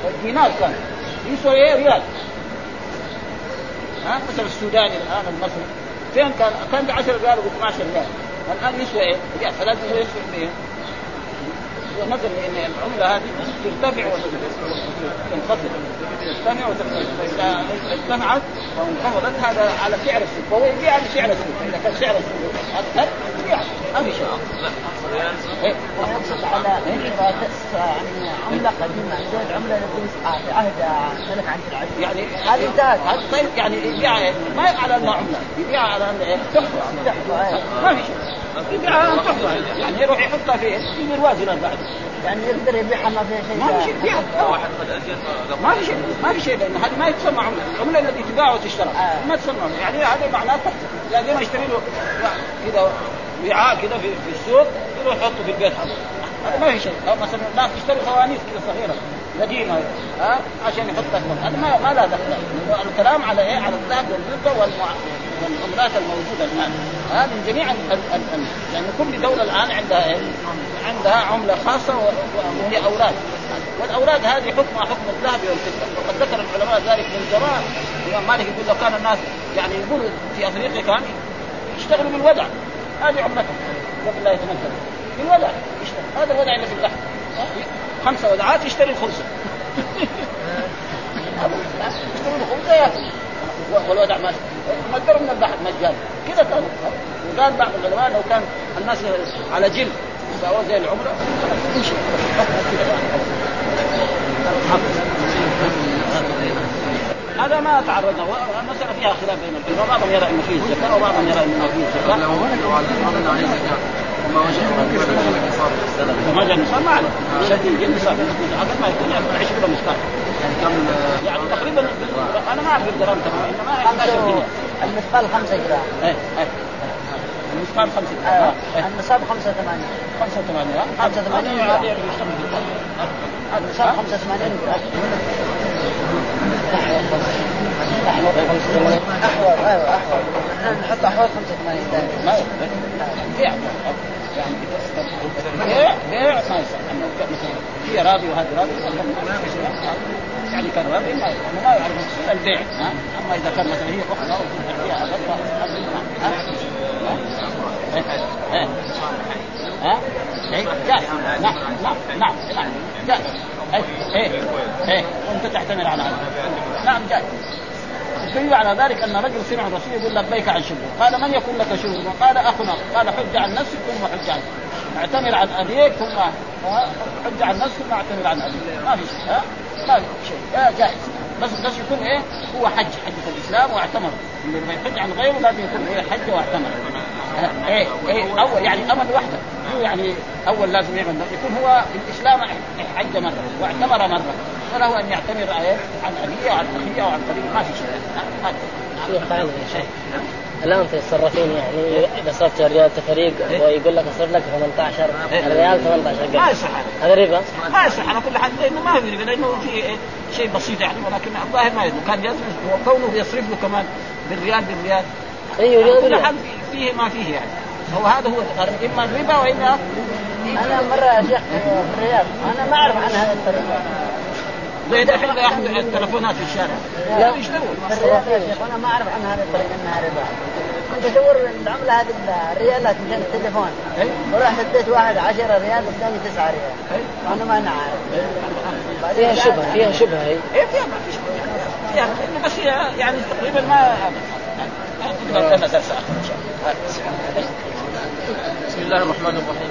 الدينار كان. يسوى إيه ريال. ها؟ مثلا السوداني الآن المصري. فين كان؟ كان ب 10 ريال و 12 ريال. الآن يسوى إيه؟ ريال فلازم يسوى بايه؟ ونزل ان العملة هذه ترتفع وتنخفض. تجتمع وتنخفض. فإذا اجتمعت وانخفضت هذا على سعر السوق وهو يبيع على سعر السوق إذا كان سعر السوق أكثر يبيع ما في شيء. إيه. على عمله قديمه زي العمله التي في عهد سلف عن العزيز يعني هذه انتهت. طيب. يعني يبيع ما على انها عملة. يبيع على انها إيه؟ تحفه ما في شيء. يبيع على انها تحفه يعني يروح يحطها في في برواز بعد. يعني يقدر يبيعها ما فيها شيء ما في شيء فيها واحد ما في شيء ما في شيء لأن هذه ما يتسمى عمله، العمله التي تباع وتشترى. آه. ما تسمى عمله يعني هذا معناه يعني ما يشتري له كذا وعاء كذا في, في السوق يروح يحطه في البيت حقه هذا ما في شيء. أو مثلا الناس تشتري فوانيس كذا صغيرة قديمة ها عشان يحطها هذا ما, ما لا دخل. الكلام على إيه؟ على الذهب والفضة والعملات الموجودة الآن. ها من جميع ال ال ال يعني كل دولة الآن عندها إيه؟ عندها عملة خاصة وهي أولاد والاولاد هذه حكمها حكم الذهب والفضة. وقد ذكر العلماء ذلك من زمان. الإمام مالك يقول لو كان الناس يعني يقولوا في أفريقيا كان يشتغلوا بالودع هذه عملتهم. قبل لا يتمكن. بالودع يشتغل. هذا الودع اللي في البحر خمسة ودعات يشتري الخمسه يشتري الخمسه ياكل والودع ما مقدروا من البحر مجانا كذا كان. وقال بعض العلماء لو كان الناس على جلد. سواء زي العمرة هذا ما تعرضنا المسألة فيها خلاف بين العلماء. بعضهم يرى إنه فيه الزكاة وبعضهم يرى إنه فيه الزكاة ما جاء النصاب ما عليه يجي النصاب هذا ما يكون ياخذ 20 مسكان يعني تقريبا أنا ما اعرف الجرام تماما انما 11 جنيه المثقال 5 جرام إيه إيه المثقال 5 جرام النصاب 85 85 ها 85 هذا يعني النصاب 85 جرام احور أيوه احور نحط احور 85 دائما بيع بيع ما يصح هي راضي وهذه راضي يعني كان راضي ما ما يعرف البيع اما اذا كان مثلا هي أخرى فيها ها ها نعم نعم نعم نعم جائز إيه إيه إيه وانت تعتمد على هذا نعم جائز الدليل على ذلك أن رجل سمع الرسول يقول لبيك عن شبه قال من يكون لك شبه قال اخنا قال حج عن نفسك ثم حج عن اعتمر عن أبيك ثم حج عن نفسك ثم اعتمر عن أبيك. ما في شيء ها؟ ما في شيء. جائز. بس بس يكون إيه؟ هو حج حجة الإسلام واعتمر. اللي يحج عن غيره لازم يكون إيه؟ حج واعتمر. إيه إيه أول يعني أمر وحده يعني أول لازم يعمل. يكون هو الإسلام حج مرة واعتمر مرة. فله أن يعتمر إيه عن أبيه وعن أخيه وعن قريبه ما في شيء. هذا في شيء. الآن في الصرافين يعني اذا صرفت ريال تفريق إيه؟ ويقول لك اصرف لك 18 إيه؟ الريال 18 ما يصح هذا ربا ما يصح على كل حال لأنه ما في ربا لأنه في شيء بسيط يعني ولكن الظاهر ما يدري. كان يصرف وكونه يصرف له كمان بالريال بالريال. أيوه كل حال فيه ما فيه يعني. هو هذا هو. إما الربا وإما أنا مرة يا شيخ في الرياض أنا ما أعرف عن هذه الطريقة. زي دحين ياخذ التلفونات في الشارع. لا يا شيخ أنا ما أعرف عن هذه الطريقة إنها ربا. كنت ادور العملة هذه الريالات مشان التليفون ورحت اديت واحد 10 ريال والثاني 9 ريال. وأنا ما أنا عارف. فيها شبهة فيها شبهة إيه فيها ما في شبهة. فيها بس هي يعني تقريبا ما نقدر لنا درس اخر ان شاء الله الله الرحمن الرحيم.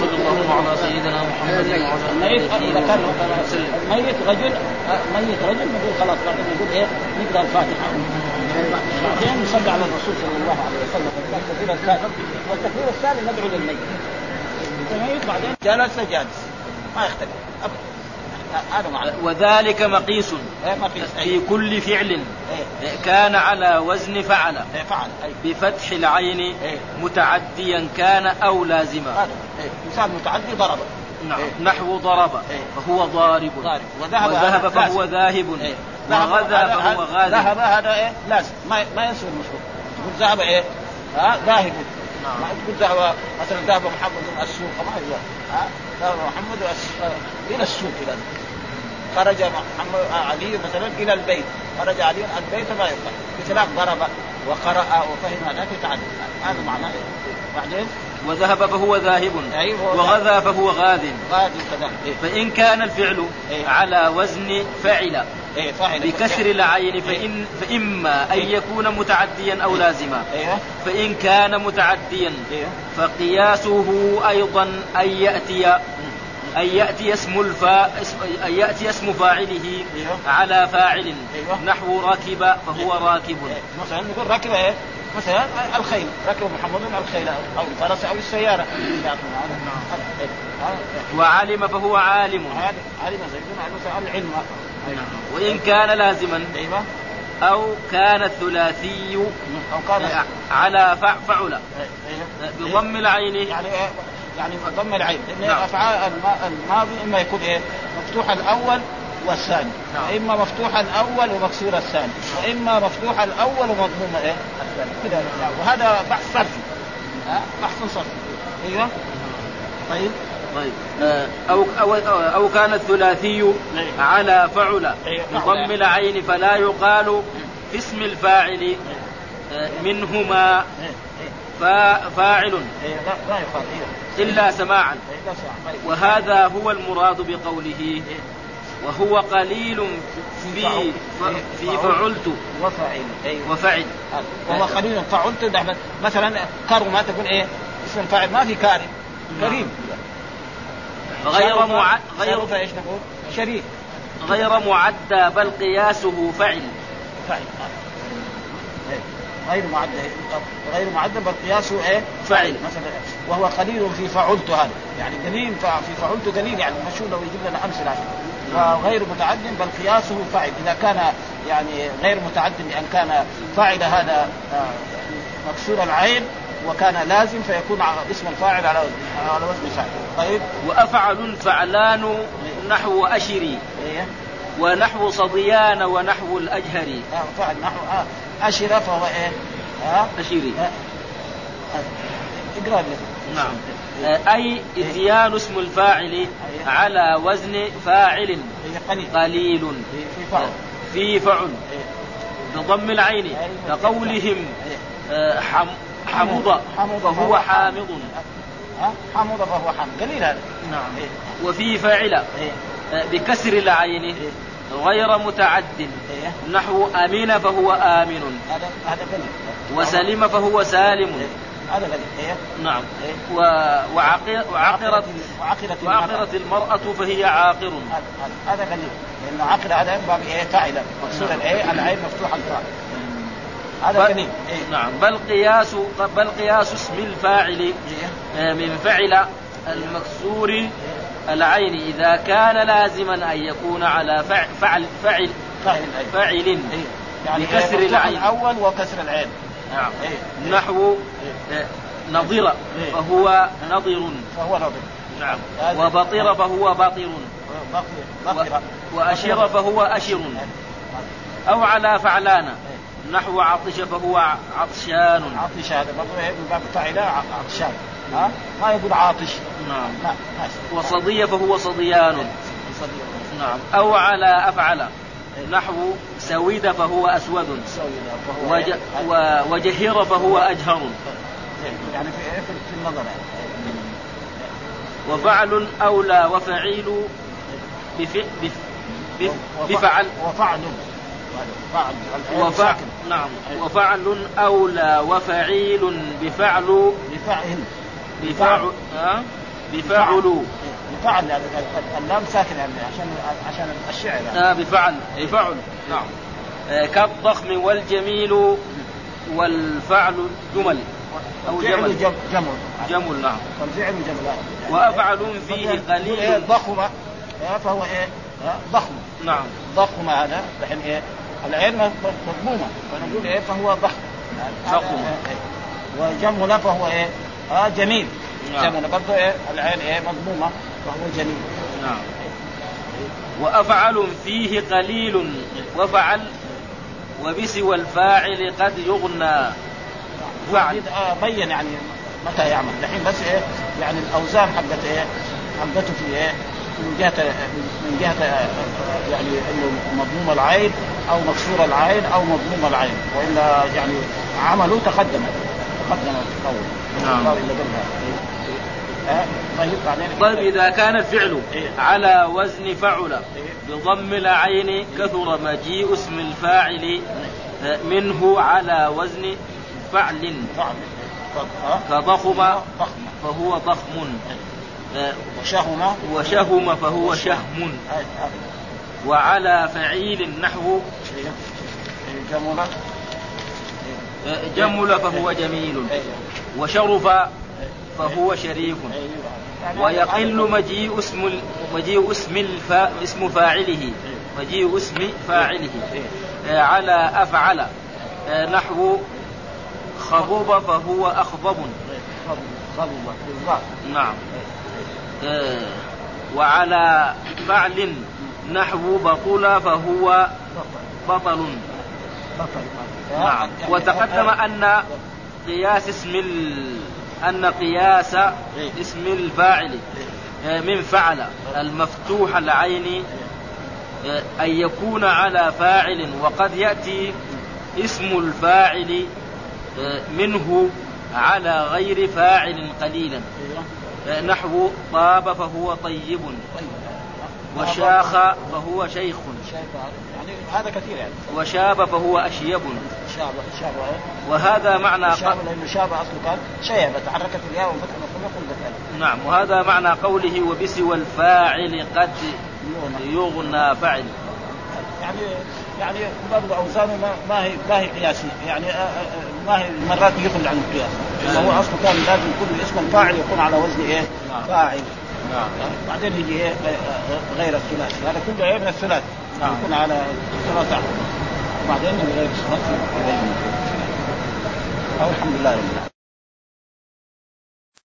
صلى الله على سيدنا محمد وعلى الميت اذا كان ميت رجل ميت رجل نقول خلاص بعدين نقول إيه نقرا الفاتحة. بعدين نصلي على الرسول صلى الله عليه وسلم. التكبير الثالث والتكبير الثاني ندعو للميت. الميت بعدين جلس جالس. ما يختلف. ابدا. هذا معنى وذلك مقيس. إيه مقيس. في كل فعل. إيه. كان على وزن فعل. إيه. بفتح العين إيه. متعديا كان أو لازما. إيه. مثال متعدي ضرب. نعم. إيه. نحو ضرب. إيه. فهو ضارب. ضارب. وذهب فهو. ذاهب. إيه. وغذا هذا- فهو غاذب ذهب هذا إيه؟ لازم. ما ما ينسوا المشروع. تقول ذهب إيه؟ ها؟ ذاهب. نعم. ما تقول ذهب مثلا ذهب محمد السوق. ما ها؟ ذهب محمد آه، إلى السوق إلى خرج محمد علي مثلا إلى البيت. خرج علي البيت ما يقال بخلاف ضرب وقرأ وفهم هذا يتعدى هذا معناه بعدين؟ وذهب فهو ذاهب. أيوة. وغذا فهو غاذ غادي كذلك. إيه. فإن كان الفعل إيه. على وزن فعل. إيه بكسر العين فإن فإما أن يكون متعديا أو لازما. فإن كان متعديا. فقياسه أيضا أن يأتي أن يأتي اسم الفا أن يأتي اسم فاعله أيوه. على فاعل. أيوه. نحو ركب فهو راكب. إيه. مثلا نقول ركب إيه؟ مثلا الخيل. ركب محمد الخيل أو الفرس أو السيارة. إيه. وعلم فهو عالم. علم زيد علم العلم. وإن كان لازما. أيوه. أو كان الثلاثي أو كان على فع- فعل. إيه. بضم العين. يعني إيه؟ يعني ضم العين لأن نعم. أفعال الم- الماضي إما يكون إيه؟ مفتوح الأول والثاني. نعم. واما مفتوح الأول ومكسور الثاني. وإما مفتوح الأول ومضموم إيه؟ الثاني. كده يعني وهذا بحث صرفي. بحث صرفي. أيوه. طيب. طيب. آه، أو أو أو كان الثلاثي نعم. على فعل أيوة. بضم العين فلا يقال في اسم الفاعل آه، منهما. فا- فاعل. إيه. لا لا يقال. أيوه. إلا سماعا. طيب. وهذا هو المراد بقوله. وهو قليل في في فعلت. أيوه وفعل. وهو قليل فعلت. مثلا كرم ما تقول إيه؟ اسم فاعل. ما في كارم. كريم. غير شرف- مع غير إيش نقول؟ شريك غير معدى بل قياسه فعل. إيه. غير معدل غير معدل بل قياسه إيه؟ فعل. مثلا وهو قليل في فعلت هذا. يعني قليل في فعلت قليل يعني مشهور لو يجيب لنا أمثلة. عشان. وغير متعد بل قياسه فعل إذا كان يعني غير متعد بان كان فاعل هذا آه، مكسور العين وكان لازم فيكون اسم الفاعل على على وزن فاعل. طيب؟ وأفعل فعلان نحو أشري. إيه. ونحو صديان ونحو الأجهري. آه، فاعل نحو آه، أشرة فهو إيه؟ ها؟ أشري آه، اقرأ لي. نعم. أي إتيان اسم الفاعل على وزن فاعل قليل. في فعل. في فعل. إيه. بضم العين. كقولهم. إيه. آه، حم حمض حمض فهو حامض. حمض فهو حامض. قليل هذا. نعم. إيه. وفي فاعل. إيه. آه، بكسر العين. إيه. غير متعد. إيه. نحو أمين فهو آمن. هذا هذا وسلم فهو سالم. إيه. هذا إيه. نعم. إيه. و... وعقر... وعقرت وعقرت وعقرت المرأة فهي عاقر. هذا قليل لأنه عقل هذا من باب إيه فاعله مكسور نعم. الايه العين مفتوح الفاعل هذا بل... إيه. نعم. بل قياس بل قياس اسم الفاعل. إيه. آه، من فعل المكسور. العين إذا كان لازما أن يكون على فعل فعل فعل, فاعل إيه. يعني بكسر إيه؟ مفتوح العين. الأول وكسر العين. نعم. إيه. نحو آه، نظر إيه. فهو نظر فهو نظر نعم. وبطر فهو باطر. وأشر فهو أشر أو على فعلان. نحو عطش فهو عطشان. عطش هذا. برضه إيه؟ من باب عطشان. ها؟ ما يقول عاطش. نعم. ماشي. وصدي فهو صديان. نعم. أو على أفعل. نحو سويد فهو أسود. وج... و... وجهر فهو أجهر. يعني في إيه؟ النظر يعني. وفعل أولى وفعيل بف... بف... بف... بفعل. وفعل. فعل. الفعل وفع... ساكن. نعم. وفعل أولى وفعيل بفعل بفعل. بفعل ها؟ بفعل بفعل ال- ال- اللام ساكن يعني عشان عشان الشعر يعني. آه بفعل بفعل نعم. آه كالضخم والجميل والفعل جمل. أو جمل. جم- جمل. جمل نعم. والفعل جمل. وأفعل فيه إيه قليل. ضخم. إيه؟ فهو إيه؟ ها؟ ضخم. نعم. ضخم هذا. الحين إيه؟ العين م- مضمومة. فنقول إيه؟ فهو ضخم. ضخم. إيه. وجمل فهو إيه آه جميل. نعم. جمل برضه إيه العين إيه مضمومة فهو جميل. نعم. وأفعل فيه قليل وفعل وبسوى الفاعل قد يغنى. فعل. آه بين يعني متى يعمل. الحين بس إيه يعني الأوزان حقت إيه حقته في إيه من جهة من جهة يعني إنه مضموم العين أو مكسور العين أو مضموم العين وإلا يعني عمله تقدم. تقدم. القول نعم. آه، طيب بعدين طيب إذا كان الفعل إيه. على وزن فعل إيه. بضم العين كثر مجيء اسم الفاعل منه على وزن فعل. كضخم ضخم فهو ضخم وشهمة وشهم؟ فهو شهم. وعلى فعيل نحو إيه. إيه، جملة آه، جمل فهو جميل. وشرف فهو شريف ويقل مجيء اسم مجيء اسم الفا اسم فاعله مجيء اسم فاعله آه، على أفعل آه، نحو خضب فهو أخضب خضب نعم آه، وعلى فعل نحو بطل فهو بطل نعم. وتقدم أن قياس اسم ال... أن قياس اسم الفاعل آه، من فعل المفتوح العين آه، أن يكون على فاعل وقد يأتي اسم الفاعل آه، منه على غير فاعل قليلا. نحو طاب فهو طيب. وشاخ فهو شيخ. يعني هذا كثير يعني. وشاب فهو أشيب. شاب شاب وهذا معنى شاب لأنه شاب أصله كان شيبه تحركت الياء وفتح قلبت الف نعم وهذا معنى قوله وبسوى الفاعل قد يغنى. فعل يعني يعني برضه اوزانه ما, ما هي ما هي قياسية. يعني آه، آه، ما هي مرات يخرج عن القياس. لأنه هو أصله كان لازم كل اسم الفاعل يكون على وزن إيه؟ فاعل. نعم. بعدين يجي غير الثلاثي. هذا كله إيه من الثلاثي. نعم. يكون على ثلاثة. وبعدين من غير الثلاثي. أو الحمد لله. رب العالمين